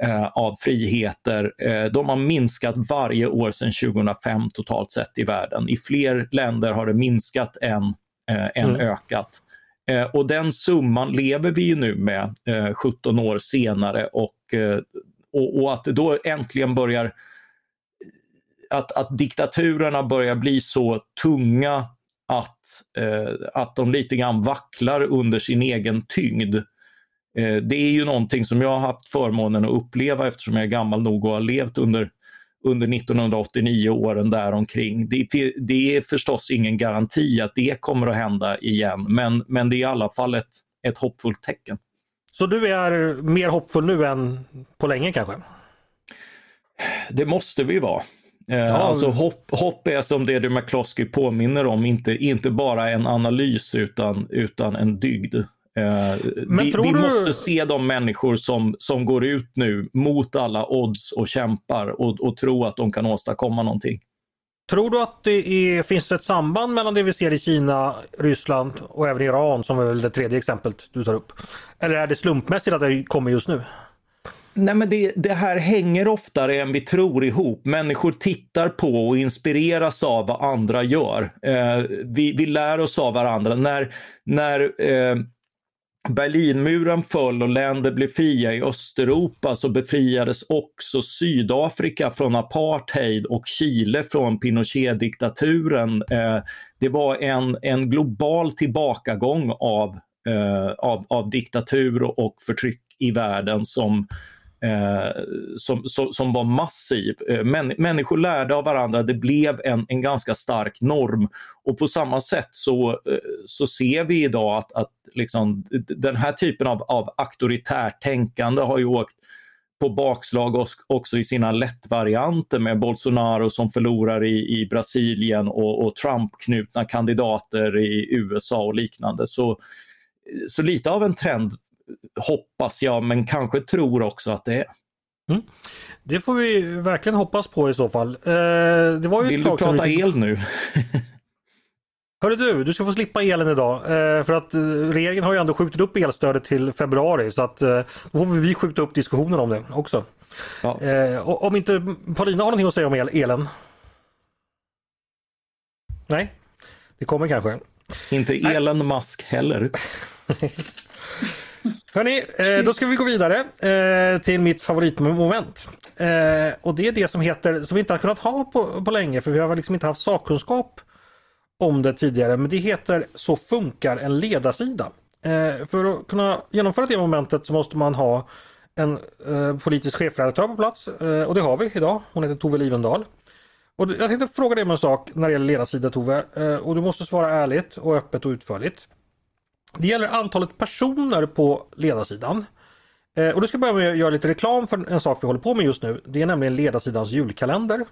eh, av friheter. Eh, de har minskat varje år sedan 2005 totalt sett i världen. I fler länder har det minskat än, eh, än mm. ökat. Eh, och den summan lever vi nu med 17 eh, år senare och, eh, och, och att det då äntligen börjar att, att diktaturerna börjar bli så tunga att, att de lite grann vacklar under sin egen tyngd. Det är ju någonting som jag har haft förmånen att uppleva eftersom jag är gammal nog och har levt under under 1989 åren däromkring. Det, det är förstås ingen garanti att det kommer att hända igen, men, men det är i alla fall ett, ett hoppfullt tecken. Så du är mer hoppfull nu än på länge kanske? Det måste vi vara. Eh, ja. Alltså hopp, hopp är som det du McCloskey påminner om, inte, inte bara en analys utan, utan en dygd. Eh, vi, vi du... måste se de människor som, som går ut nu mot alla odds och kämpar och, och tro att de kan åstadkomma någonting. Tror du att det är, finns ett samband mellan det vi ser i Kina, Ryssland och även Iran som är väl det tredje exemplet du tar upp? Eller är det slumpmässigt att det kommer just nu? Nej men det, det, här hänger oftare än vi tror ihop. Människor tittar på och inspireras av vad andra gör. Eh, vi, vi lär oss av varandra. När, när eh, Berlinmuren föll och länder blev fria i Östeuropa så befriades också Sydafrika från apartheid och Chile från Pinochet-diktaturen. Eh, det var en, en global tillbakagång av, eh, av, av diktatur och förtryck i världen som eh, som, som, som, var massiv. Eh, män, människor lärde av varandra, det blev en, en ganska stark norm. Och på samma sätt så, eh, så ser vi idag att, att liksom, den här typen av, av auktoritärt tänkande har ju åkt på bakslag också i sina lättvarianter med Bolsonaro som förlorar i, i Brasilien och, och Trump-knutna kandidater i USA och liknande. Så, så lite av en trend hoppas jag, men kanske tror också att det är. Mm. Det får vi verkligen hoppas på i så fall. Eh, det var ju Vill du prata fick... el nu? Hörru du, du ska få slippa elen idag. Eh, för att eh, regeringen har ju ändå skjutit upp elstödet till februari så att eh, då får vi skjuta upp diskussionen om det också. Ja. Eh, om inte Paulina har någonting att säga om el elen? Nej, det kommer kanske. Inte Elon Musk heller. Hörni, eh, då ska vi gå vidare eh, till mitt favoritmoment. Eh, och det är det som heter, som vi inte har kunnat ha på, på länge för vi har liksom inte haft sakkunskap om det tidigare. Men det heter Så funkar en ledarsida. För att kunna genomföra det momentet så måste man ha en politisk chefredaktör på plats och det har vi idag. Hon heter Tove Livendal. Och jag tänkte fråga dig om en sak när det gäller ledarsida Tove och du måste svara ärligt och öppet och utförligt. Det gäller antalet personer på ledarsidan. Eh, och då ska jag börja med att göra lite reklam för en sak vi håller på med just nu. Det är nämligen ledarsidans julkalender.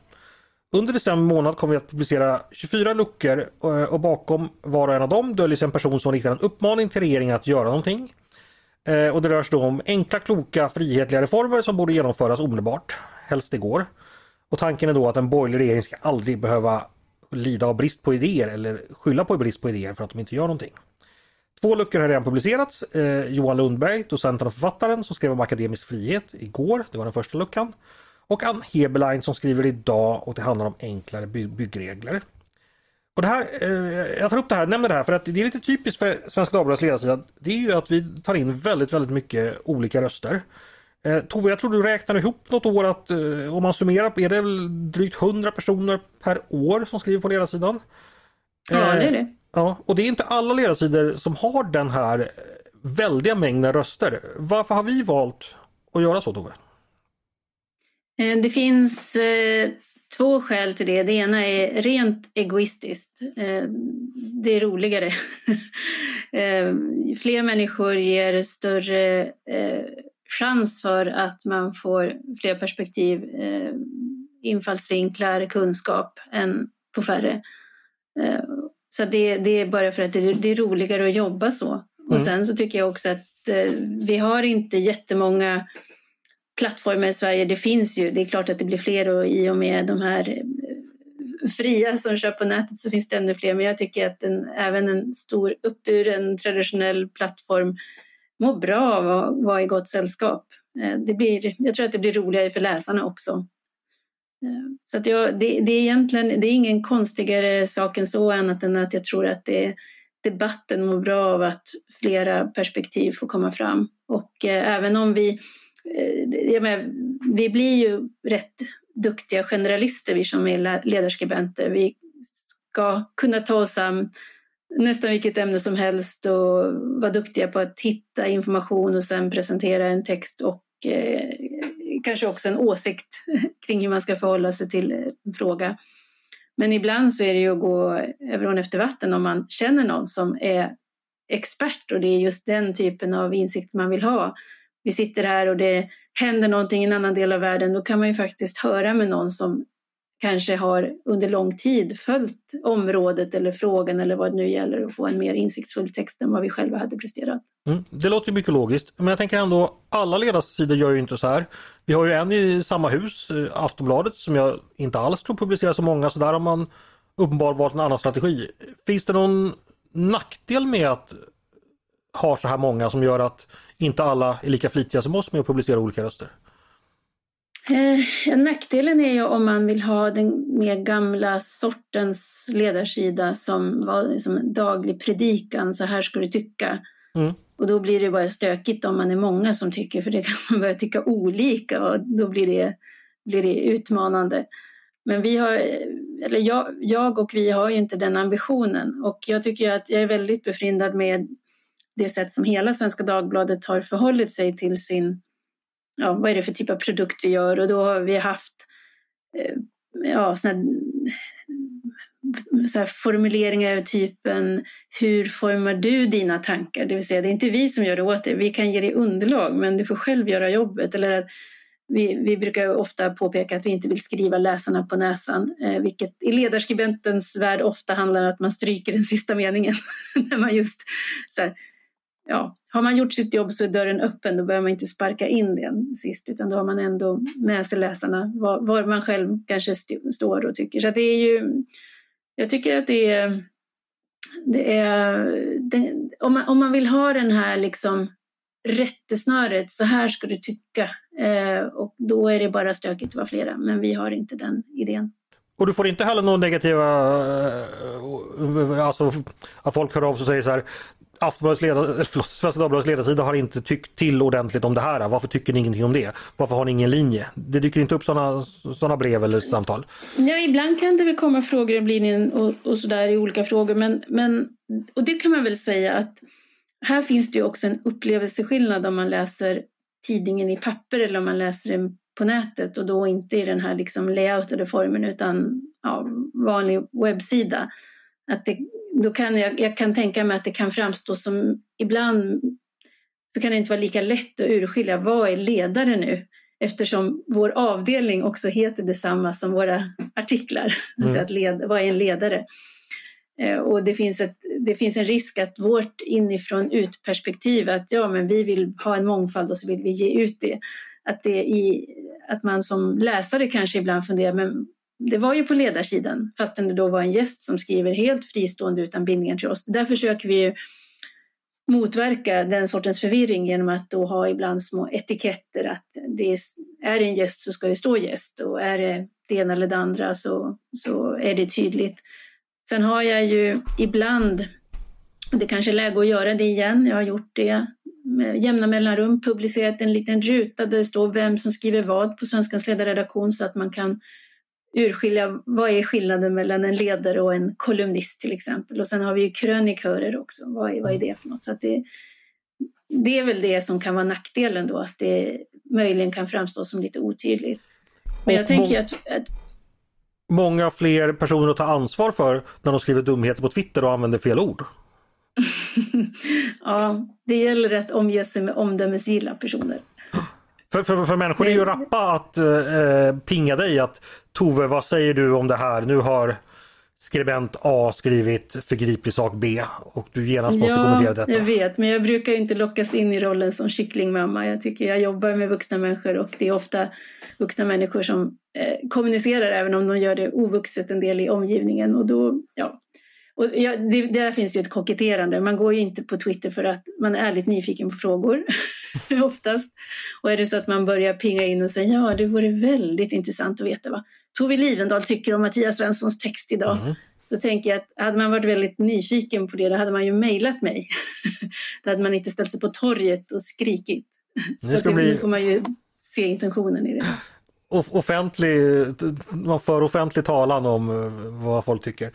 Under december månad kommer vi att publicera 24 luckor eh, och bakom var och en av dem döljer sig en person som riktar en uppmaning till regeringen att göra någonting. Eh, och det rör sig då om enkla, kloka, frihetliga reformer som borde genomföras omedelbart, helst igår. Och tanken är då att en borgerlig regering ska aldrig behöva lida av brist på idéer eller skylla på brist på idéer för att de inte gör någonting. Två luckor har redan publicerats. Eh, Johan Lundberg, docenten och författaren som skrev om akademisk frihet igår. Det var den första luckan. Och Ann Heberlein som skriver idag och det handlar om enklare by byggregler. Och det här, eh, jag tar upp det här, nämner det här för att det är lite typiskt för Svenska Dagbladets ledarsida. Det är ju att vi tar in väldigt, väldigt mycket olika röster. Eh, Tove, jag tror du räknar ihop något år att eh, om man summerar är det väl drygt 100 personer per år som skriver på ledarsidan. Ja, det är det. Ja, och det är inte alla ledarsidor som har den här eh, väldiga mängden röster. Varför har vi valt att göra så Tove? Eh, det finns eh, två skäl till det. Det ena är rent egoistiskt. Eh, det är roligare. eh, fler människor ger större eh, chans för att man får fler perspektiv, infallsvinklar, kunskap än på färre. Så det, det är bara för att det, det är roligare att jobba så. Mm. Och sen så tycker jag också att eh, vi har inte jättemånga plattformar i Sverige. Det finns ju, det är klart att det blir fler och i och med de här eh, fria som kör på nätet så finns det ännu fler. Men jag tycker att en, även en stor uppburen traditionell plattform mår bra av att vara i gott sällskap. Eh, det blir, jag tror att det blir roligare för läsarna också. Eh, så att jag, det, det, är egentligen det är ingen konstigare sak än så annat än att jag tror att det, debatten mår bra av att flera perspektiv får komma fram. Och eh, även om vi, eh, menar, vi blir ju rätt duktiga generalister vi som är ledarskribenter. Vi ska kunna ta oss an nästan vilket ämne som helst och vara duktiga på att hitta information och sen presentera en text och eh, kanske också en åsikt kring hur man ska förhålla sig till eh, en fråga. Men ibland så är det ju att gå över efter vatten om man känner någon som är expert och det är just den typen av insikt man vill ha. Vi sitter här och det händer någonting i en annan del av världen, då kan man ju faktiskt höra med någon som kanske har under lång tid följt området eller frågan eller vad det nu gäller och få en mer insiktsfull text än vad vi själva hade presterat. Mm, det låter mycket logiskt, men jag tänker ändå alla ledarsidor gör ju inte så här. Vi har ju en i samma hus, eh, Aftonbladet, som jag inte alls tror publicerar så många, så där har man uppenbart valt en annan strategi. Finns det någon nackdel med att ha så här många som gör att inte alla är lika flitiga som oss med att publicera olika röster? Eh, nackdelen är ju om man vill ha den mer gamla sortens ledarsida som var som en daglig predikan, så här ska du tycka. Mm. Och då blir det bara stökigt om man är många som tycker, för det kan man börja tycka olika och då blir det, blir det utmanande. Men vi har, eller jag, jag och vi har ju inte den ambitionen och jag tycker att jag är väldigt befryndad med det sätt som hela Svenska Dagbladet har förhållit sig till sin ja, vad är det för typ av produkt vi gör och då har vi haft eh, ja, såna, så formuleringar av typen hur formar du dina tankar? Det vill säga det är inte vi som gör det åt dig, vi kan ge dig underlag men du får själv göra jobbet. Eller att vi, vi brukar ofta påpeka att vi inte vill skriva läsarna på näsan, eh, vilket i ledarskribentens värld ofta handlar om att man stryker den sista meningen. när man just så här, ja, har man gjort sitt jobb så är dörren öppen, då behöver man inte sparka in den sist, utan då har man ändå med sig läsarna var, var man själv kanske st står och tycker. Så det är ju, jag tycker att det är, det är det, om, man, om man vill ha den här liksom rättesnöret, så här ska du tycka, eh, och då är det bara stökigt att vara flera, men vi har inte den idén. Och du får inte heller några negativa, eh, alltså att folk hör av sig och säger så här, Aftonbladets förlåt, Svenska Dagbladets ledarsida har inte tyckt till ordentligt om det här. Varför tycker ni ingenting om det? Varför har ni ingen linje? Det dyker inte upp sådana såna brev eller samtal? Ja, ibland kan det väl komma frågor om linjen och, och sådär i olika frågor. Men, men, och det kan man väl säga att här finns det ju också en upplevelseskillnad om man läser tidningen i papper eller om man läser den på nätet och då inte i den här liksom layoutade formen utan ja, vanlig webbsida. Att det, då kan jag, jag kan tänka mig att det kan framstå som ibland så kan det inte vara lika lätt att urskilja vad är ledare nu eftersom vår avdelning också heter detsamma som våra artiklar. Mm. Alltså att led, vad är en ledare? Eh, och det finns, ett, det finns en risk att vårt inifrån ut-perspektiv, att ja, men vi vill ha en mångfald och så vill vi ge ut det. Att, det i, att man som läsare kanske ibland funderar, men det var ju på ledarsidan, fastän det då var en gäst som skriver helt fristående utan bindningar till oss. Där försöker vi motverka den sortens förvirring genom att då ha ibland små etiketter att det är, är det en gäst så ska det stå gäst och är det det ena eller det andra så, så är det tydligt. Sen har jag ju ibland, det kanske är läge att göra det igen, jag har gjort det med jämna mellanrum, publicerat en liten ruta där det står vem som skriver vad på Svenskans ledarredaktion så att man kan urskilja vad är skillnaden mellan en ledare och en kolumnist till exempel. Och sen har vi ju krönikörer också. Vad är, vad är det för något? Så det, det är väl det som kan vara nackdelen då, att det möjligen kan framstå som lite otydligt. Men jag tänker att, att Många fler personer att ta ansvar för när de skriver dumheter på Twitter och använder fel ord. ja, det gäller att omge sig med omdömesgilla personer. För, för, för människor är ju rappa att eh, pinga dig att Tove, vad säger du om det här? Nu har skribent A skrivit förgriplig sak B och du genast måste ja, kommentera detta. jag vet, men jag brukar inte lockas in i rollen som kycklingmamma. Jag tycker jag jobbar med vuxna människor och det är ofta vuxna människor som eh, kommunicerar även om de gör det ovuxet en del i omgivningen och då, ja, och ja, det, där finns ju ett koketterande. Man går ju inte på Twitter för att man är ärligt nyfiken på frågor, oftast. Och är det så att man börjar pinga in och säga ja, det vore väldigt intressant att veta vad Tove Livendal tycker om Mattias Svenssons text idag. Mm. Då tänker jag att hade man varit väldigt nyfiken på det, då hade man ju mejlat mig. då hade man inte ställt sig på torget och skrikit. Så bli... nu får man ju se intentionen i det. Offentlig, man för offentlig talan om eh, vad folk tycker.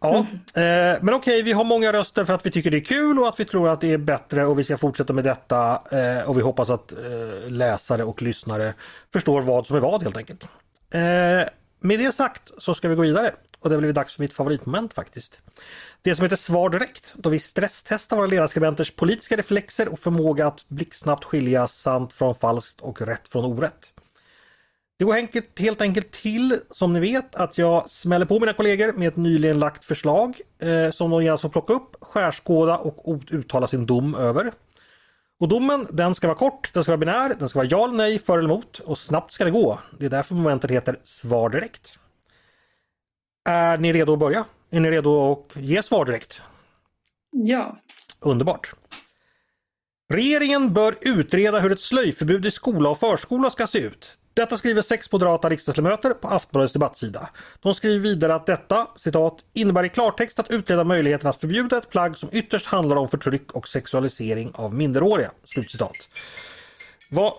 Ja, mm. eh, men okej, vi har många röster för att vi tycker det är kul och att vi tror att det är bättre och vi ska fortsätta med detta eh, och vi hoppas att eh, läsare och lyssnare förstår vad som är vad helt enkelt. Eh, med det sagt så ska vi gå vidare och det blir dags för mitt favoritmoment faktiskt. Det som heter Svar direkt, då vi stresstestar våra ledarskribenters politiska reflexer och förmåga att blixtsnabbt skilja sant från falskt och rätt från orätt. Det går enkelt, helt enkelt till, som ni vet, att jag smäller på mina kollegor med ett nyligen lagt förslag eh, som de genast får plocka upp, skärskåda och uttala sin dom över. Och domen den ska vara kort, den ska vara binär, den ska vara ja eller nej, för eller emot och snabbt ska det gå. Det är därför momentet heter Svar direkt. Är ni redo att börja? Är ni redo att ge svar direkt? Ja. Underbart. Regeringen bör utreda hur ett slöjförbud i skola och förskola ska se ut. Detta skriver sex moderata riksdagsledamöter på Aftonbladets debattsida. De skriver vidare att detta, citat, innebär i klartext att utreda möjligheten att förbjuda ett plagg som ytterst handlar om förtryck och sexualisering av minderåriga. Slutcitat. Vad...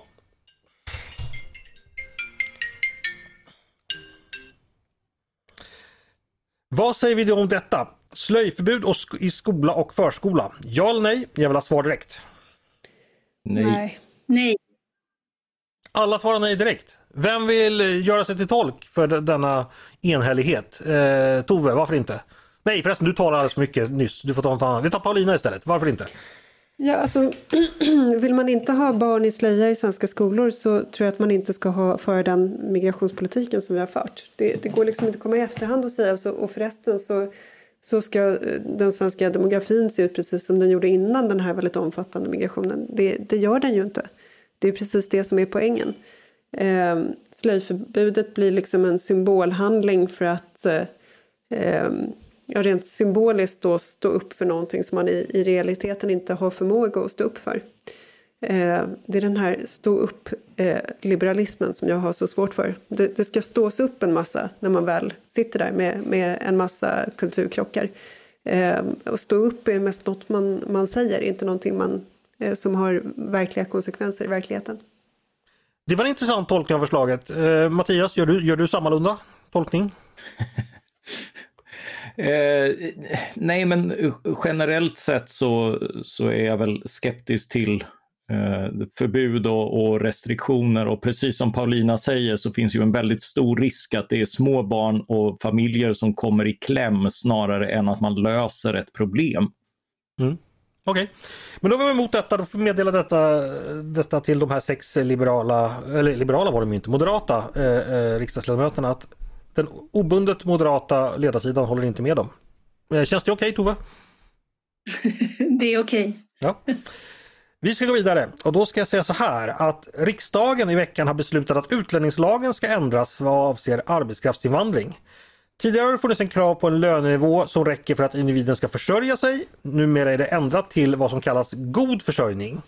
Vad säger vi då om detta? Slöjförbud i skola och förskola? Ja eller nej? Jag vill ha svar direkt. Nej. Nej. Alla svarar nej direkt. Vem vill göra sig till tolk för denna enhällighet? Eh, Tove, varför inte? Nej förresten, du talar alldeles för mycket nyss. Du får ta något annat. Vi tar Paulina istället. Varför inte? Ja, alltså, vill man inte ha barn i slöja i svenska skolor så tror jag att man inte ska ha, föra den migrationspolitiken som vi har fört. Det, det går liksom inte att komma i efterhand och säga så. Och förresten så, så ska eh, den svenska demografin se ut precis som den gjorde innan den här väldigt omfattande migrationen. Det, det gör den ju inte. Det är precis det som är poängen. Eh, slöjförbudet blir liksom en symbolhandling för att eh, eh, ja, rent symboliskt då stå upp för någonting som man i, i realiteten inte har förmåga att stå upp för. Eh, det är den här stå upp-liberalismen eh, som jag har så svårt för. Det, det, ska stås upp en massa när man väl sitter där med, med en massa kulturkrockar. Eh, och stå upp är mest något man, man säger, inte någonting man som har verkliga konsekvenser i verkligheten. Det var en intressant tolkning av förslaget. Eh, Mattias, gör du, gör du sammalunda tolkning? eh, nej, men generellt sett så, så är jag väl skeptisk till eh, förbud och, och, restriktioner och precis som Paulina säger så finns ju en väldigt stor risk att det är små barn och familjer som kommer i kläm snarare än att man löser ett problem. Mm. Okej, okay. men då var vi emot detta. Då får vi meddela detta, detta till de här sex liberala, eller liberala var de inte, moderata eh, eh, riksdagsledamöterna att den obundet moderata ledarsidan håller inte med dem. Eh, känns det okej okay, Tove? det är okej. Okay. Ja. Vi ska gå vidare och då ska jag säga så här att riksdagen i veckan har beslutat att utlänningslagen ska ändras vad avser arbetskraftsinvandring. Tidigare har det funnits en krav på en lönenivå som räcker för att individen ska försörja sig. Numera är det ändrat till vad som kallas god försörjning.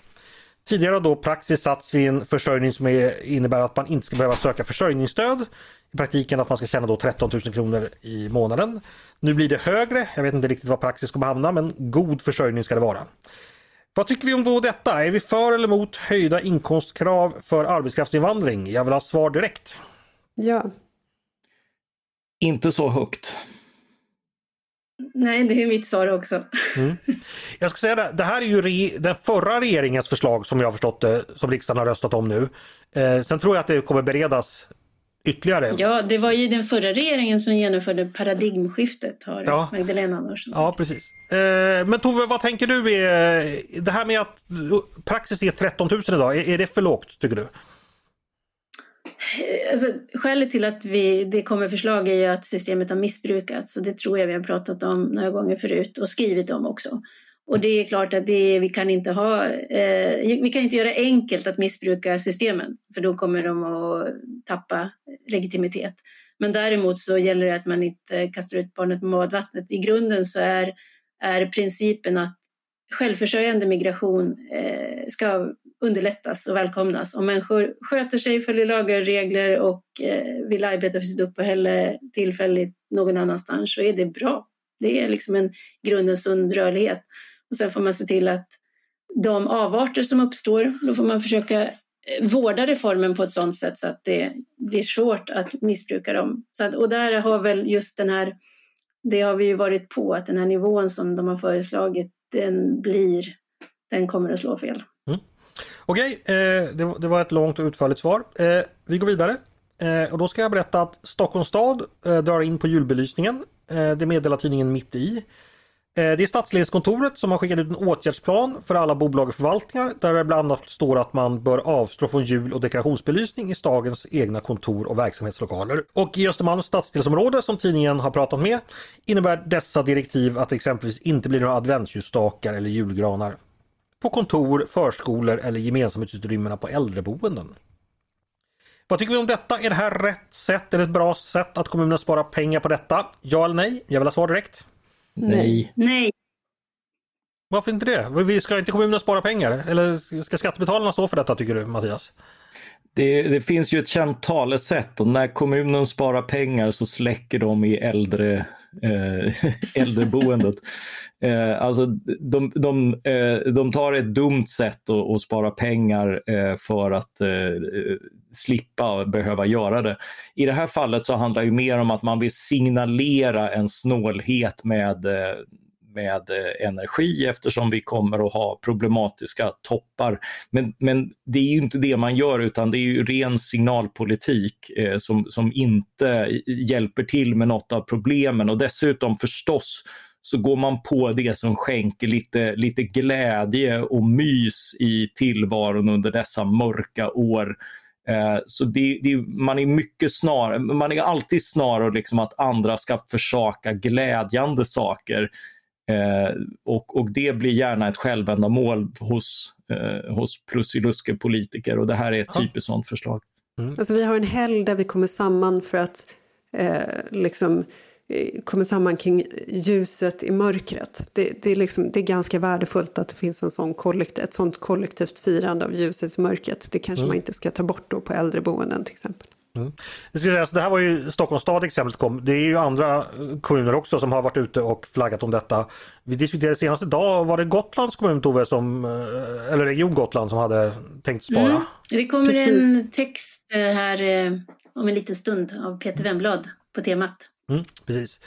Tidigare har då praxis satts vid en försörjning som är, innebär att man inte ska behöva söka försörjningsstöd. I praktiken att man ska tjäna då 13 000 kronor i månaden. Nu blir det högre, jag vet inte riktigt var praxis kommer hamna men god försörjning ska det vara. Vad tycker vi om då detta? Är vi för eller emot höjda inkomstkrav för arbetskraftsinvandring? Jag vill ha svar direkt. Ja, inte så högt. Nej, det är mitt svar också. Mm. Jag ska säga det, det här är ju den förra regeringens förslag som jag har förstått det, som riksdagen har röstat om nu. Eh, sen tror jag att det kommer beredas ytterligare. Ja, det var ju den förra regeringen som genomförde paradigmskiftet, har ja. Magdalena Andersson Ja, precis. Eh, men Tove, vad tänker du? Är, det här med att praxis är 13 000 idag, är, är det för lågt tycker du? Alltså, skälet till att vi, det kommer förslag är ju att systemet har missbrukats och det tror jag vi har pratat om några gånger förut och skrivit om också. Och det är klart att det, vi, kan inte ha, eh, vi kan inte göra enkelt att missbruka systemen för då kommer de att tappa legitimitet. Men däremot så gäller det att man inte kastar ut barnet med badvattnet. I grunden så är, är principen att självförsörjande migration eh, ska underlättas och välkomnas. Om människor sköter sig, följer lagar och regler och eh, vill arbeta för sitt uppehälle tillfälligt någon annanstans så är det bra. Det är liksom en grunden sund rörlighet. Och sen får man se till att de avarter som uppstår, då får man försöka eh, vårda reformen på ett sådant sätt så att det blir svårt att missbruka dem. Så att, och där har väl just den här, det har vi ju varit på, att den här nivån som de har föreslagit, den blir, den kommer att slå fel. Okej, eh, det, det, var ett långt och utförligt svar. Eh, vi går vidare. Eh, och då ska jag berätta att Stockholms stad eh, drar in på julbelysningen. Eh, det meddelar tidningen Mitt i. Eh, det är Stadsledningskontoret som har skickat ut en åtgärdsplan för alla bolag och förvaltningar där det bland annat står att man bör avstå från jul och dekorationsbelysning i stadens egna kontor och verksamhetslokaler. Och i Östermalms stadsdelsområde som tidningen har pratat med innebär dessa direktiv att det exempelvis inte blir några adventsljusstakar eller julgranar på kontor, förskolor eller gemensamhetsutrymmena på äldreboenden. Vad tycker vi om detta? Är det här rätt sätt? Är det ett bra sätt att kommunerna sparar pengar på detta? Ja eller nej? Jag vill ha svar direkt. Nej. Nej. Varför inte det? Vi ska inte kommunerna spara pengar? Eller ska skattebetalarna stå för detta tycker du Mattias? Det, det, finns ju ett känt talesätt och när kommunen sparar pengar så släcker de i äldre, eh, äldreboendet. eh, alltså de, de, eh, de tar ett dumt sätt att, att spara pengar eh, för att eh, slippa behöva göra det. I det här fallet så handlar det mer om att man vill signalera en snålhet med eh, med eh, energi eftersom vi kommer att ha problematiska toppar. Men, men det är ju inte det man gör utan det är ju ren signalpolitik eh, som, som inte hjälper till med något av problemen och dessutom förstås så går man på det som skänker lite, lite glädje och mys i tillvaron under dessa mörka år. Eh, så det, det, man är mycket snar, man är alltid snarare liksom att andra ska försaka glädjande saker. Eh, och, och det blir gärna ett självändamål hos, eh, hos politiker och det här är ett typiskt sådant förslag. Mm. Alltså vi har en helg där vi kommer samman för att eh, liksom eh, kommer samman kring ljuset i mörkret. Det, det, är liksom, det är ganska värdefullt att det finns en sån kollektiv, ett sånt kollektivt firande av ljuset i mörkret. Det kanske mm. man inte ska ta bort då på äldreboenden till exempel. Mm. Det, ska sägas, det här var ju Stockholms stad exemplet kom. Det är ju andra kommuner också som har varit ute och flaggat om detta. Vi diskuterade senast idag, var det Gotlands kommun Tove, som, eh, eller Region Gotland som hade tänkt spara? Mm. Det kommer Precis. en text eh, här eh, om en liten stund av Peter Wemblad på temat. Mm, precis.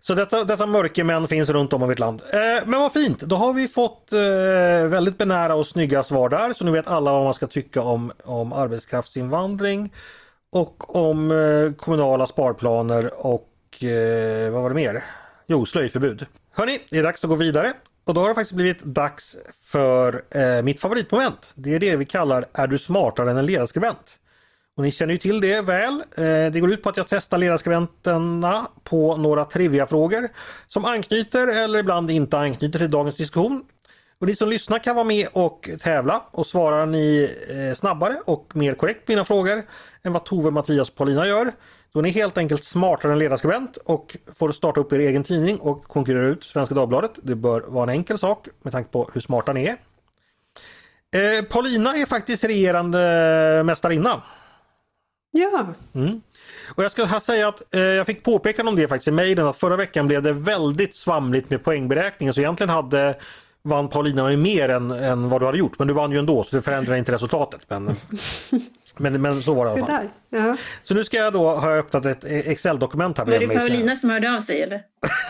Så detta, dessa mörkermän finns runt om i vårt land. Eh, men vad fint, då har vi fått eh, väldigt benära och snygga svar där. Så nu vet alla vad man ska tycka om, om arbetskraftsinvandring och om eh, kommunala sparplaner och eh, vad var det mer? Jo, slöjförbud. Hörni, det är dags att gå vidare. Och då har det faktiskt blivit dags för eh, mitt favoritmoment. Det är det vi kallar Är du smartare än en ledarskribent? Och ni känner ju till det väl. Eh, det går ut på att jag testar ledarskribenterna på några triviafrågor som anknyter eller ibland inte anknyter till dagens diskussion. Och ni som lyssnar kan vara med och tävla och svarar ni eh, snabbare och mer korrekt på mina frågor än vad Tove, Mattias och Paulina gör. Då är ni helt enkelt smartare än ledarskribent och får starta upp er egen tidning och konkurrera ut Svenska Dagbladet. Det bör vara en enkel sak med tanke på hur smarta ni är. Eh, Paulina är faktiskt regerande mästarinna. Ja. Mm. Och jag ska här säga att eh, jag fick påpekande om det faktiskt i mejlen att förra veckan blev det väldigt svamligt med poängberäkningen så egentligen hade vann Paulina med mer än, än vad du hade gjort men du vann ju ändå så det förändrar inte resultatet. Men, men, men så var det i alla fall. Ja. Så nu ska jag då ha öppnat ett Excel-dokument här. Var det Paulina som hörde av sig eller?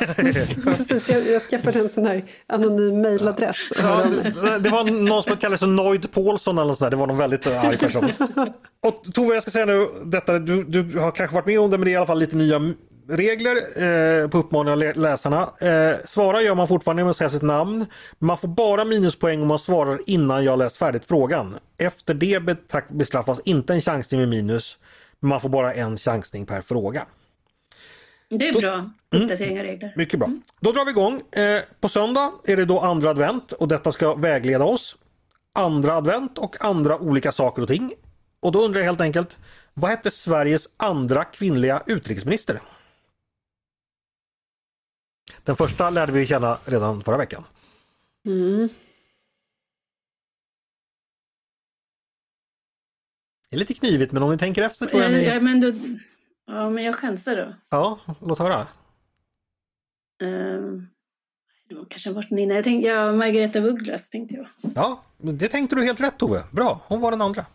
Precis, jag, jag skaffade en sån här anonym mejladress. Ja, det, det, var någon som kallades Noid Paulsson eller sådär. Det var någon väldigt arg person. Och Tove, jag ska säga nu detta, du, du har kanske varit med om det men det är i alla fall lite nya regler eh, på uppmaning av läsarna. Eh, svara gör man fortfarande med att säga sitt namn. Man får bara minuspoäng om man svarar innan jag läst färdigt frågan. Efter det bestraffas inte en chansning med minus. Men man får bara en chansning per fråga. Det är bra uppdatering av regler. Mycket bra. Då drar vi igång. Eh, på söndag är det då andra advent och detta ska vägleda oss. Andra advent och andra olika saker och ting. Och då undrar jag helt enkelt, vad hette Sveriges andra kvinnliga utrikesminister? Den första lärde vi känna redan förra veckan. Mm. Det är lite knivigt men om ni tänker efter tror jag ni... Ja, men, då... ja, men jag chansar då. Ja, låt höra. Um, det var kanske varit innan. Jag tänkte, ja, Margareta Ugglas tänkte jag. Ja, det tänkte du helt rätt Tove. Bra, hon var den andra.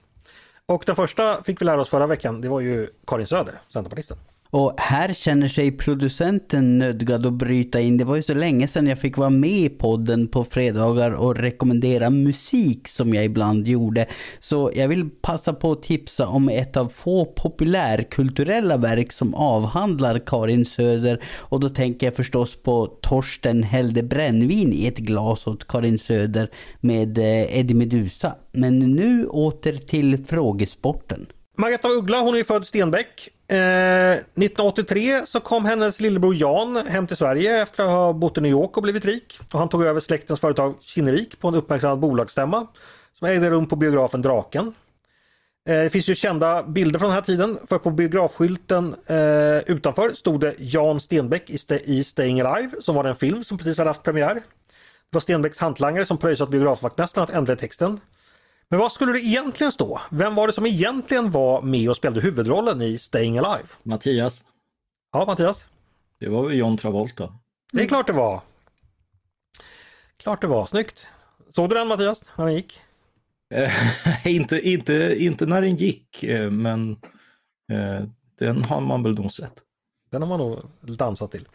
Och den första fick vi lära oss förra veckan, det var ju Karin Söder, Centerpartisten. Och här känner sig producenten nödgad att bryta in. Det var ju så länge sedan jag fick vara med i podden på fredagar och rekommendera musik som jag ibland gjorde. Så jag vill passa på att tipsa om ett av få populärkulturella verk som avhandlar Karin Söder. Och då tänker jag förstås på Torsten hällde brännvin i ett glas åt Karin Söder med eh, Eddie Medusa. Men nu åter till frågesporten. Margareta Uggla, hon är ju född Stenbeck. Eh, 1983 så kom hennes lillebror Jan hem till Sverige efter att ha bott i New York och blivit rik. Och han tog över släktens företag Kinnevik på en uppmärksammad bolagsstämma som ägde rum på biografen Draken. Eh, det finns ju kända bilder från den här tiden för på biografskylten eh, utanför stod det Jan Stenbeck i, St i Staying Alive som var den film som precis hade haft premiär. Det var Stenbecks hantlangare som pröjsat biografvaktmästaren att ändra texten. Men vad skulle det egentligen stå? Vem var det som egentligen var med och spelade huvudrollen i Staying Alive? Mattias, Ja, Mattias? det var väl John Travolta. Det är klart det var. Klart det var, snyggt. Såg du den Mattias, när den gick? Eh, inte, inte, inte när den gick, eh, men eh, den har man väl nog sett. Den har man nog dansat till.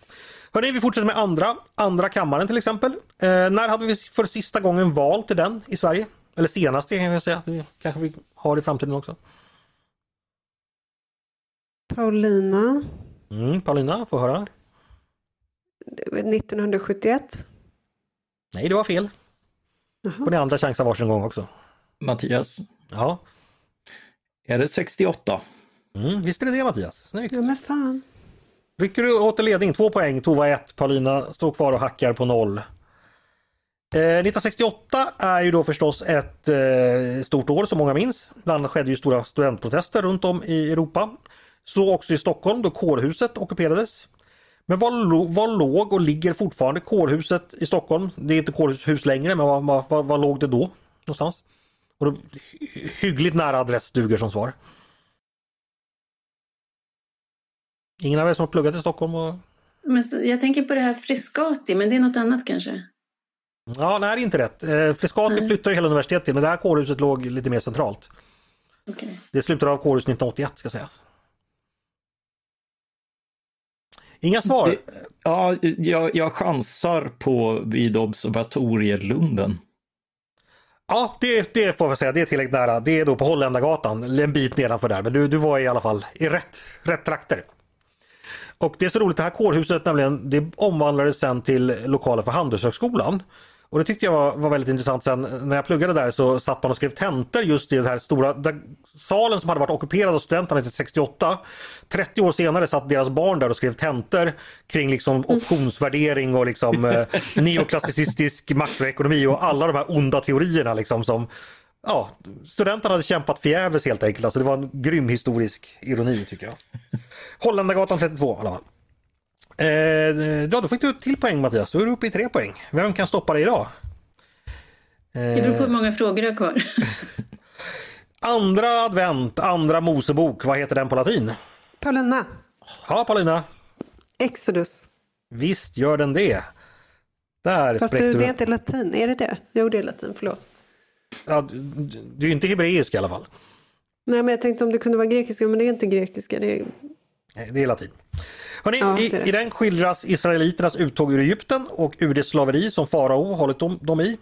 Hörrni, vi fortsätter med andra. Andra kammaren till exempel. Eh, när hade vi för sista gången val till den i Sverige? Eller senaste kan jag säga. Det kanske vi har i framtiden också. Paulina, Mm, Paulina, får höra. det var 1971. Nej, det var fel. Får ni andra chansa varsin gång också. Mattias, Ja, är det 68? mm, visst är det det Mattias. Snyggt. Ja men fan. Rycker du åter ledning, två poäng, Tova ett, Paulina står kvar och hackar på noll. Eh, 1968 är ju då förstås ett eh, stort år som många minns. Bland annat skedde ju stora studentprotester runt om i Europa. Så också i Stockholm då kårhuset ockuperades. Men var, var låg och ligger fortfarande kårhuset i Stockholm? Det är inte kårhus längre men var, var, var, var låg det då? Någonstans? Och då, hyggligt nära adress duger som svar. Ingen av er som har pluggat i Stockholm? Och... Men jag tänker på det här Frescati men det är något annat kanske? Ja, nej det är inte rätt. Eh, Frescati Nej. flyttade ju hela universitetet till men det här kårhuset låg lite mer centralt. Okej. Det slutade av kårhus 1981 ska sägas. Inga svar? Det- Ja, jag, jag chansar på vid observatorielunden. Ja, det, det får jag säga. Det är tillräckligt nära. Det är då på Holländargatan, en bit nedanför där. Men du, du var i alla fall i rätt, rätt trakter. Och det är så roligt, det här kårhuset nämligen, det omvandlades sen till lokaler för Handelshögskolan. Och det tyckte jag var, var väldigt intressant sen när jag pluggade där så satt man och skrev tentor just i den här stora salen som hade varit ockuperad av studenterna till 68. 30 år senare satt deras barn där och skrev tentor kring liksom optionsvärdering och liksom eh, neoklassicistisk makroekonomi och alla de här onda teorierna liksom som Ja, studenterna hade kämpat förgäves helt enkelt. Alltså det var en grym historisk ironi tycker jag. Holländargatan 32 i alla fall. Eh, ja, då fick du till poäng Mattias. Då är du uppe i tre poäng. Vem kan stoppa dig idag? Det beror på Eh, hur många frågor du har kvar. andra advent, andra Mosebok. Vad heter den på latin? Paulina, Ja, Paulina. Exodus. Visst gör den det. Där Fast du, det är inte latin, är det det? Jo, det är latin, förlåt. Ja, du, är inte hebreisk i alla fall. Nej, men jag tänkte om det kunde vara grekiska, men det är inte grekiska. Det är... Nej, Det är latin. Hörrni, Ja, i, det. I den skildras israeliternas uttåg ur Egypten och ur det slaveri som farao hållit dem, dem i.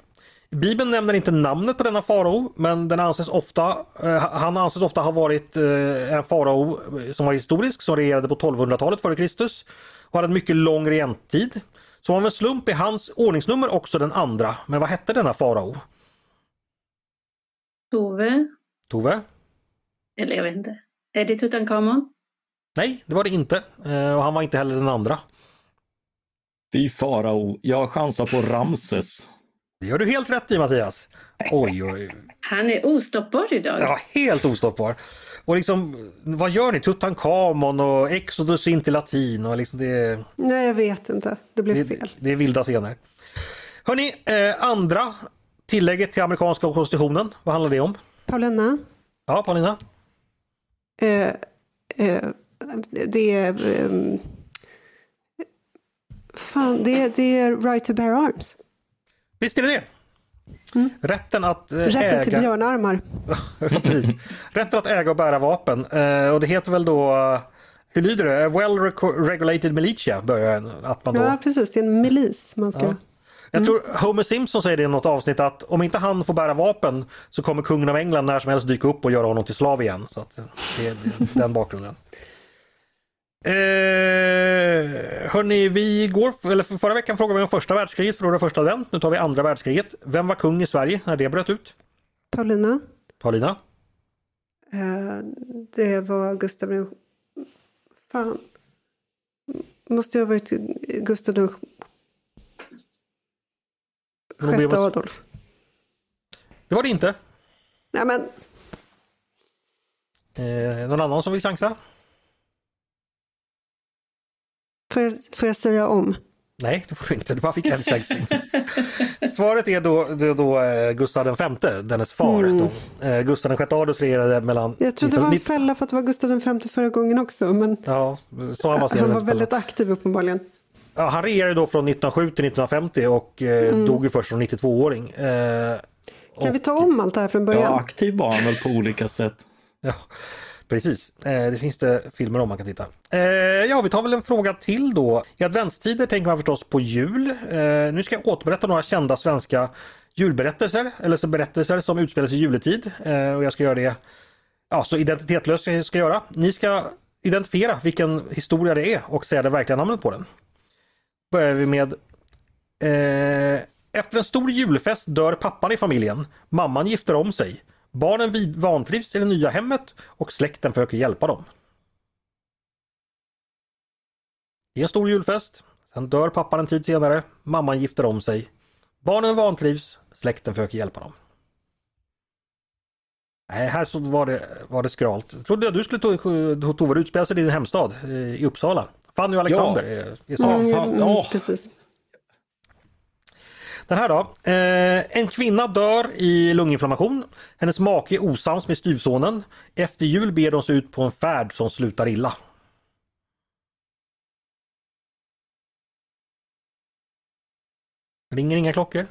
Bibeln nämner inte namnet på denna farao men den anses ofta, eh, han anses ofta ha varit eh, en farao som var historisk som regerade på 1200-talet före Kristus och hade en mycket lång regenttid. Som av en slump är hans ordningsnummer också den andra. Men vad hette denna farao? Tove, Tove? eller jag vet inte. Är det Tutankhamon? Nej, det var det inte. Eh, och han var inte heller den andra. Fy farao, jag chansar på Ramses. Det gör du helt rätt i Mattias. Oj, oj. Han är ostoppbar idag. Ja, helt ostoppbar. Och liksom, vad gör ni? Tutankhamon och Exodus är inte latin och liksom det, Nej, jag vet inte. Det blev det, fel. det är vilda scener. Hörni, eh, andra tillägget till amerikanska konstitutionen, vad handlar det om? Paulina, Ja, Paulina? eh, eh, det är... ehm, fan, det är, det är right to bear arms. Visst är det det? Rätten att eh, Rätten till äga... björnarmar. Precis. Rätten att äga och bära vapen. Eh, och det heter väl då, eh, hur lyder det? Well regulated militia börjar att man då... Ja, precis. Det är en milis man ska... Ja. Jag tror Homer Simpson säger det i något avsnitt att om inte han får bära vapen så kommer kungen av England när som helst dyka upp och göra honom till slav igen. Så att det är den bakgrunden. Eh, hörni, vi går, eller för förra veckan frågade vi om första världskriget, förlorade första advent. Nu tar vi andra världskriget. Vem var kung i Sverige när det bröt ut? Paulina. Paulina? Eh, det var Gustav den... Fan. Måste jag ha varit Gustav den det sjätte var- Adolf. Det var det inte. Nej men, Eh, någon annan som vill chansa? Får jag, får jag säga om? Nej, det får du inte. Du bara fick en chans. Svaret är då, då, då eh, Gustav V, dennes far. Mm. Då. Eh, Gustav VI Adolf regerade mellan... Jag trodde det var en 19 fälla för att det var Gustav den femte förra gången också. Men Ja, så han var, han var väldigt aktiv uppenbarligen. ja, Han regerade då från 1907 till 1950 och eh, Mm. dog ju först som 92-åring. Eh, Kan vi ta om allt det här från början? Ja, aktiv var han väl på olika sätt. Ja, precis. Eh, det finns det filmer om man kan titta. Eh, ja, vi tar väl en fråga till då. I adventstider tänker man förstås på jul. Eh, nu ska jag återberätta några kända svenska julberättelser, eller så berättelser som utspelas i juletid. Och jag ska göra det ja, så identitetslöst ska jag ska göra. Ni ska identifiera vilken historia det är och säga det verkliga namnet på den. Börjar vi med eh, efter en stor julfest dör pappan i familjen. Mamman gifter om sig. Barnen vid- vantrivs i det nya hemmet och släkten försöker hjälpa dem. Det är en stor julfest. Sen dör pappan en tid senare. Mamman gifter om sig. Barnen vantrivs. Släkten försöker hjälpa dem. Nej, här så var det, var det skralt. Trodde jag du skulle Tove, det sig i din hemstad i Uppsala. Fanny och Alexander är, är så. Fan, mm, ja. Precis. Den här då. Eh, en kvinna dör i lunginflammation. Hennes make är osams med styvsonen. Efter jul ber de sig ut på en färd som slutar illa. Ringer inga klockor?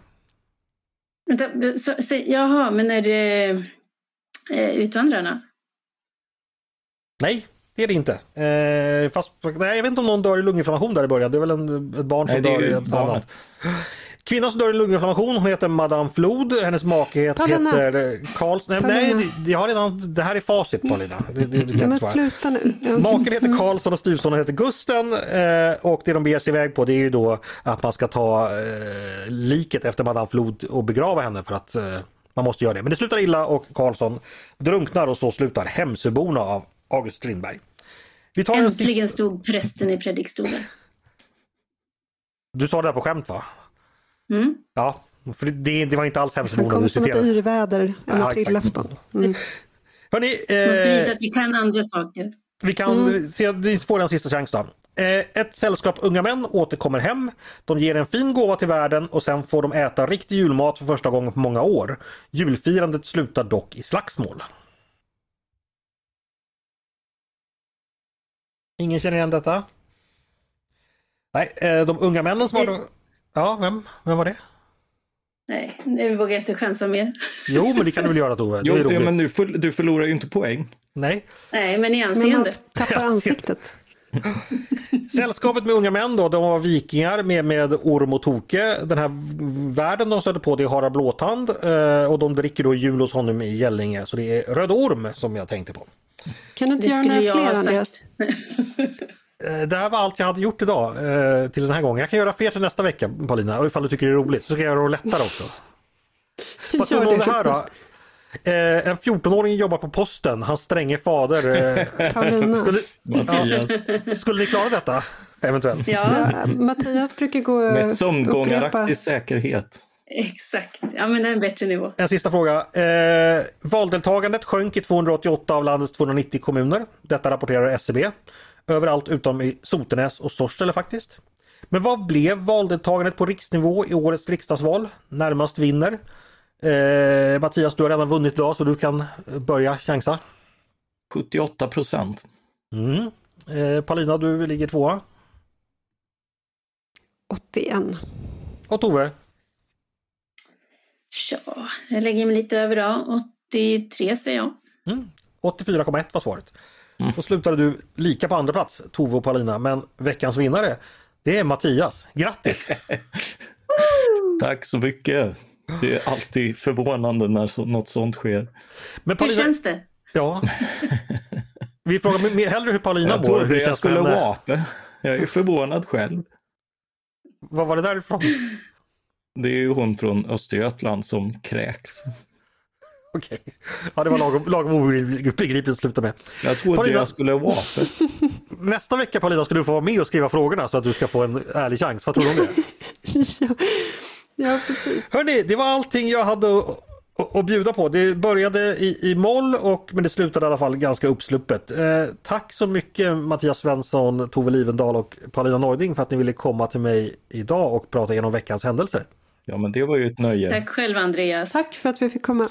Vänta, så, så, jaha, men är det eh, Utvandrarna? Nej, det är det inte. Eh, fast, nej, jag vet inte om någon dör i lunginflammation där i början. Det är väl en, ett barn som Nej, dör i ett barnet. annat. Kvinnan som dör i lunginflammation, hon heter Madame Flod. Hennes make heter, Paulina. heter Karls... Nej, nej jag har redan, det här är facit Paulina. Det, det, du kan men sluta nu. Maken heter Karlsson och styvsonen heter Gusten eh, och det de beger sig iväg på det är ju då att man ska ta eh, liket efter Madame Flod och begrava henne för att eh, man måste göra det. Men det slutar illa och Karlsson drunknar och så slutar Hemsöborna av August Strindberg. Vi tar en Äntligen sista... stod prästen i predikstolen. Du sa det här på skämt va? Mm. Ja, för det, det var inte alls Han Hemsöborna kom som ett yrväder en Ja, aprilafton. Mm. Hörrni, Måste visa eh, att vi kan andra saker. Vi kan se, vi får en sista chans då. Eh, Ett sällskap unga män återkommer hem. De ger en fin gåva till världen och sen får de äta riktig julmat för första gången på många år. Julfirandet slutar dock i slagsmål. Ingen känner igen detta? Nej, eh, de unga männen som har... Ja, vem, vem var det? Nej, nu vågar jag inte chansa mer. Jo, men det kan du väl göra Tove? Jo, ja, men nu, förl- du förlorar ju inte poäng. Nej. Nej, men i Men man anseende. tappar ansiktet. Sällskapet med unga män då, de var vikingar med, med Orm och Toke. Den här världen de stöter på det är Harald Blåtand eh, och de dricker då jul hos honom i Gällinge. Så det är Röd Orm som jag tänkte på. Kan du inte Det göra några fler. Andreas? Eh, det här var allt jag hade gjort idag eh, till den här gången. Jag kan göra fler till nästa vecka Paulina och ifall du tycker det är roligt så ska jag göra det lättare också. Vad tror Gör du om det, här då? Eh, en 14-åring jobbar på posten, hans stränge fader. Eh, skulle, ja, skulle ni klara detta? Eventuellt. Ja, Ja, Mattias brukar gå Med sömngångaraktig säkerhet. exakt. Ja, men det är en bättre nivå. En sista fråga. Eh, valdeltagandet sjönk i 288 av landets 290 kommuner. Detta rapporterar SCB. Överallt utom i Sotenäs och Sorsele faktiskt. Men vad blev valdeltagandet på riksnivå i årets riksdagsval? Närmast vinner. Eh, Mattias, du har redan vunnit idag så du kan börja chansa. 78 procent. Mm. Eh, Paulina, du ligger tvåa. 81. Och Tove? Ja, jag lägger mig lite över då. 83 säger jag. Mm. 84,1 var svaret. Mm. Då slutade du lika på andra plats, Tove och Paulina, men veckans vinnare det är Mattias. Grattis! Tack så mycket. Det är alltid förvånande när så, något sånt sker. Men Hur känns det? Ja. Vi frågar mer hellre hur Paulina Jag mår. trodde Hur jag skulle vara Jag är förvånad själv. Vad var det därifrån? Det är ju hon från Östergötland som kräks. Okej. Ja, det var lagom, lagom obegripligt att sluta med. Jag trodde Paulina- jag skulle vara Nästa vecka Paulina ska du få vara med och skriva frågorna så att du ska få en ärlig chans. Vad tror du om det? ja, ja, precis. Hörni, det var allting jag hade att bjuda på. Det började i, i moll och men det slutade i alla fall ganska uppsluppet. Eh, tack så mycket Mattias Svensson, Tove Livendal och Paulina Neuding för att ni ville komma till mig idag och prata igenom veckans händelser. Ja, men det var ju ett nöje. Tack själv Andreas. Tack för att vi fick komma.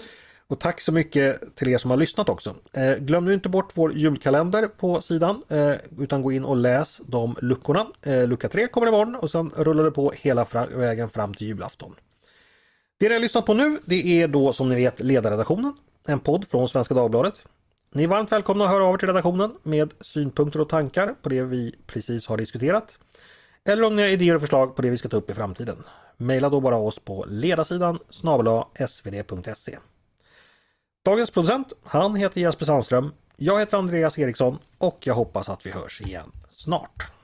Och tack så mycket till er som har lyssnat också. Eh, glöm nu inte bort vår julkalender på sidan eh, utan gå in och läs de luckorna. Eh, lucka 3 kommer imorgon och sen rullar det på hela fra- vägen fram till julafton. Det ni har lyssnat på nu det är då som ni vet Ledarredaktionen, en podd från Svenska Dagbladet. Ni är varmt välkomna att höra av er till redaktionen med synpunkter och tankar på det vi precis har diskuterat. Eller om ni har idéer och förslag på det vi ska ta upp i framtiden. Maila då bara oss på ledarsidan snabel svd.se. Dagens producent, han heter Jesper Sandström. Jag heter Andreas Eriksson och jag hoppas att vi hörs igen snart.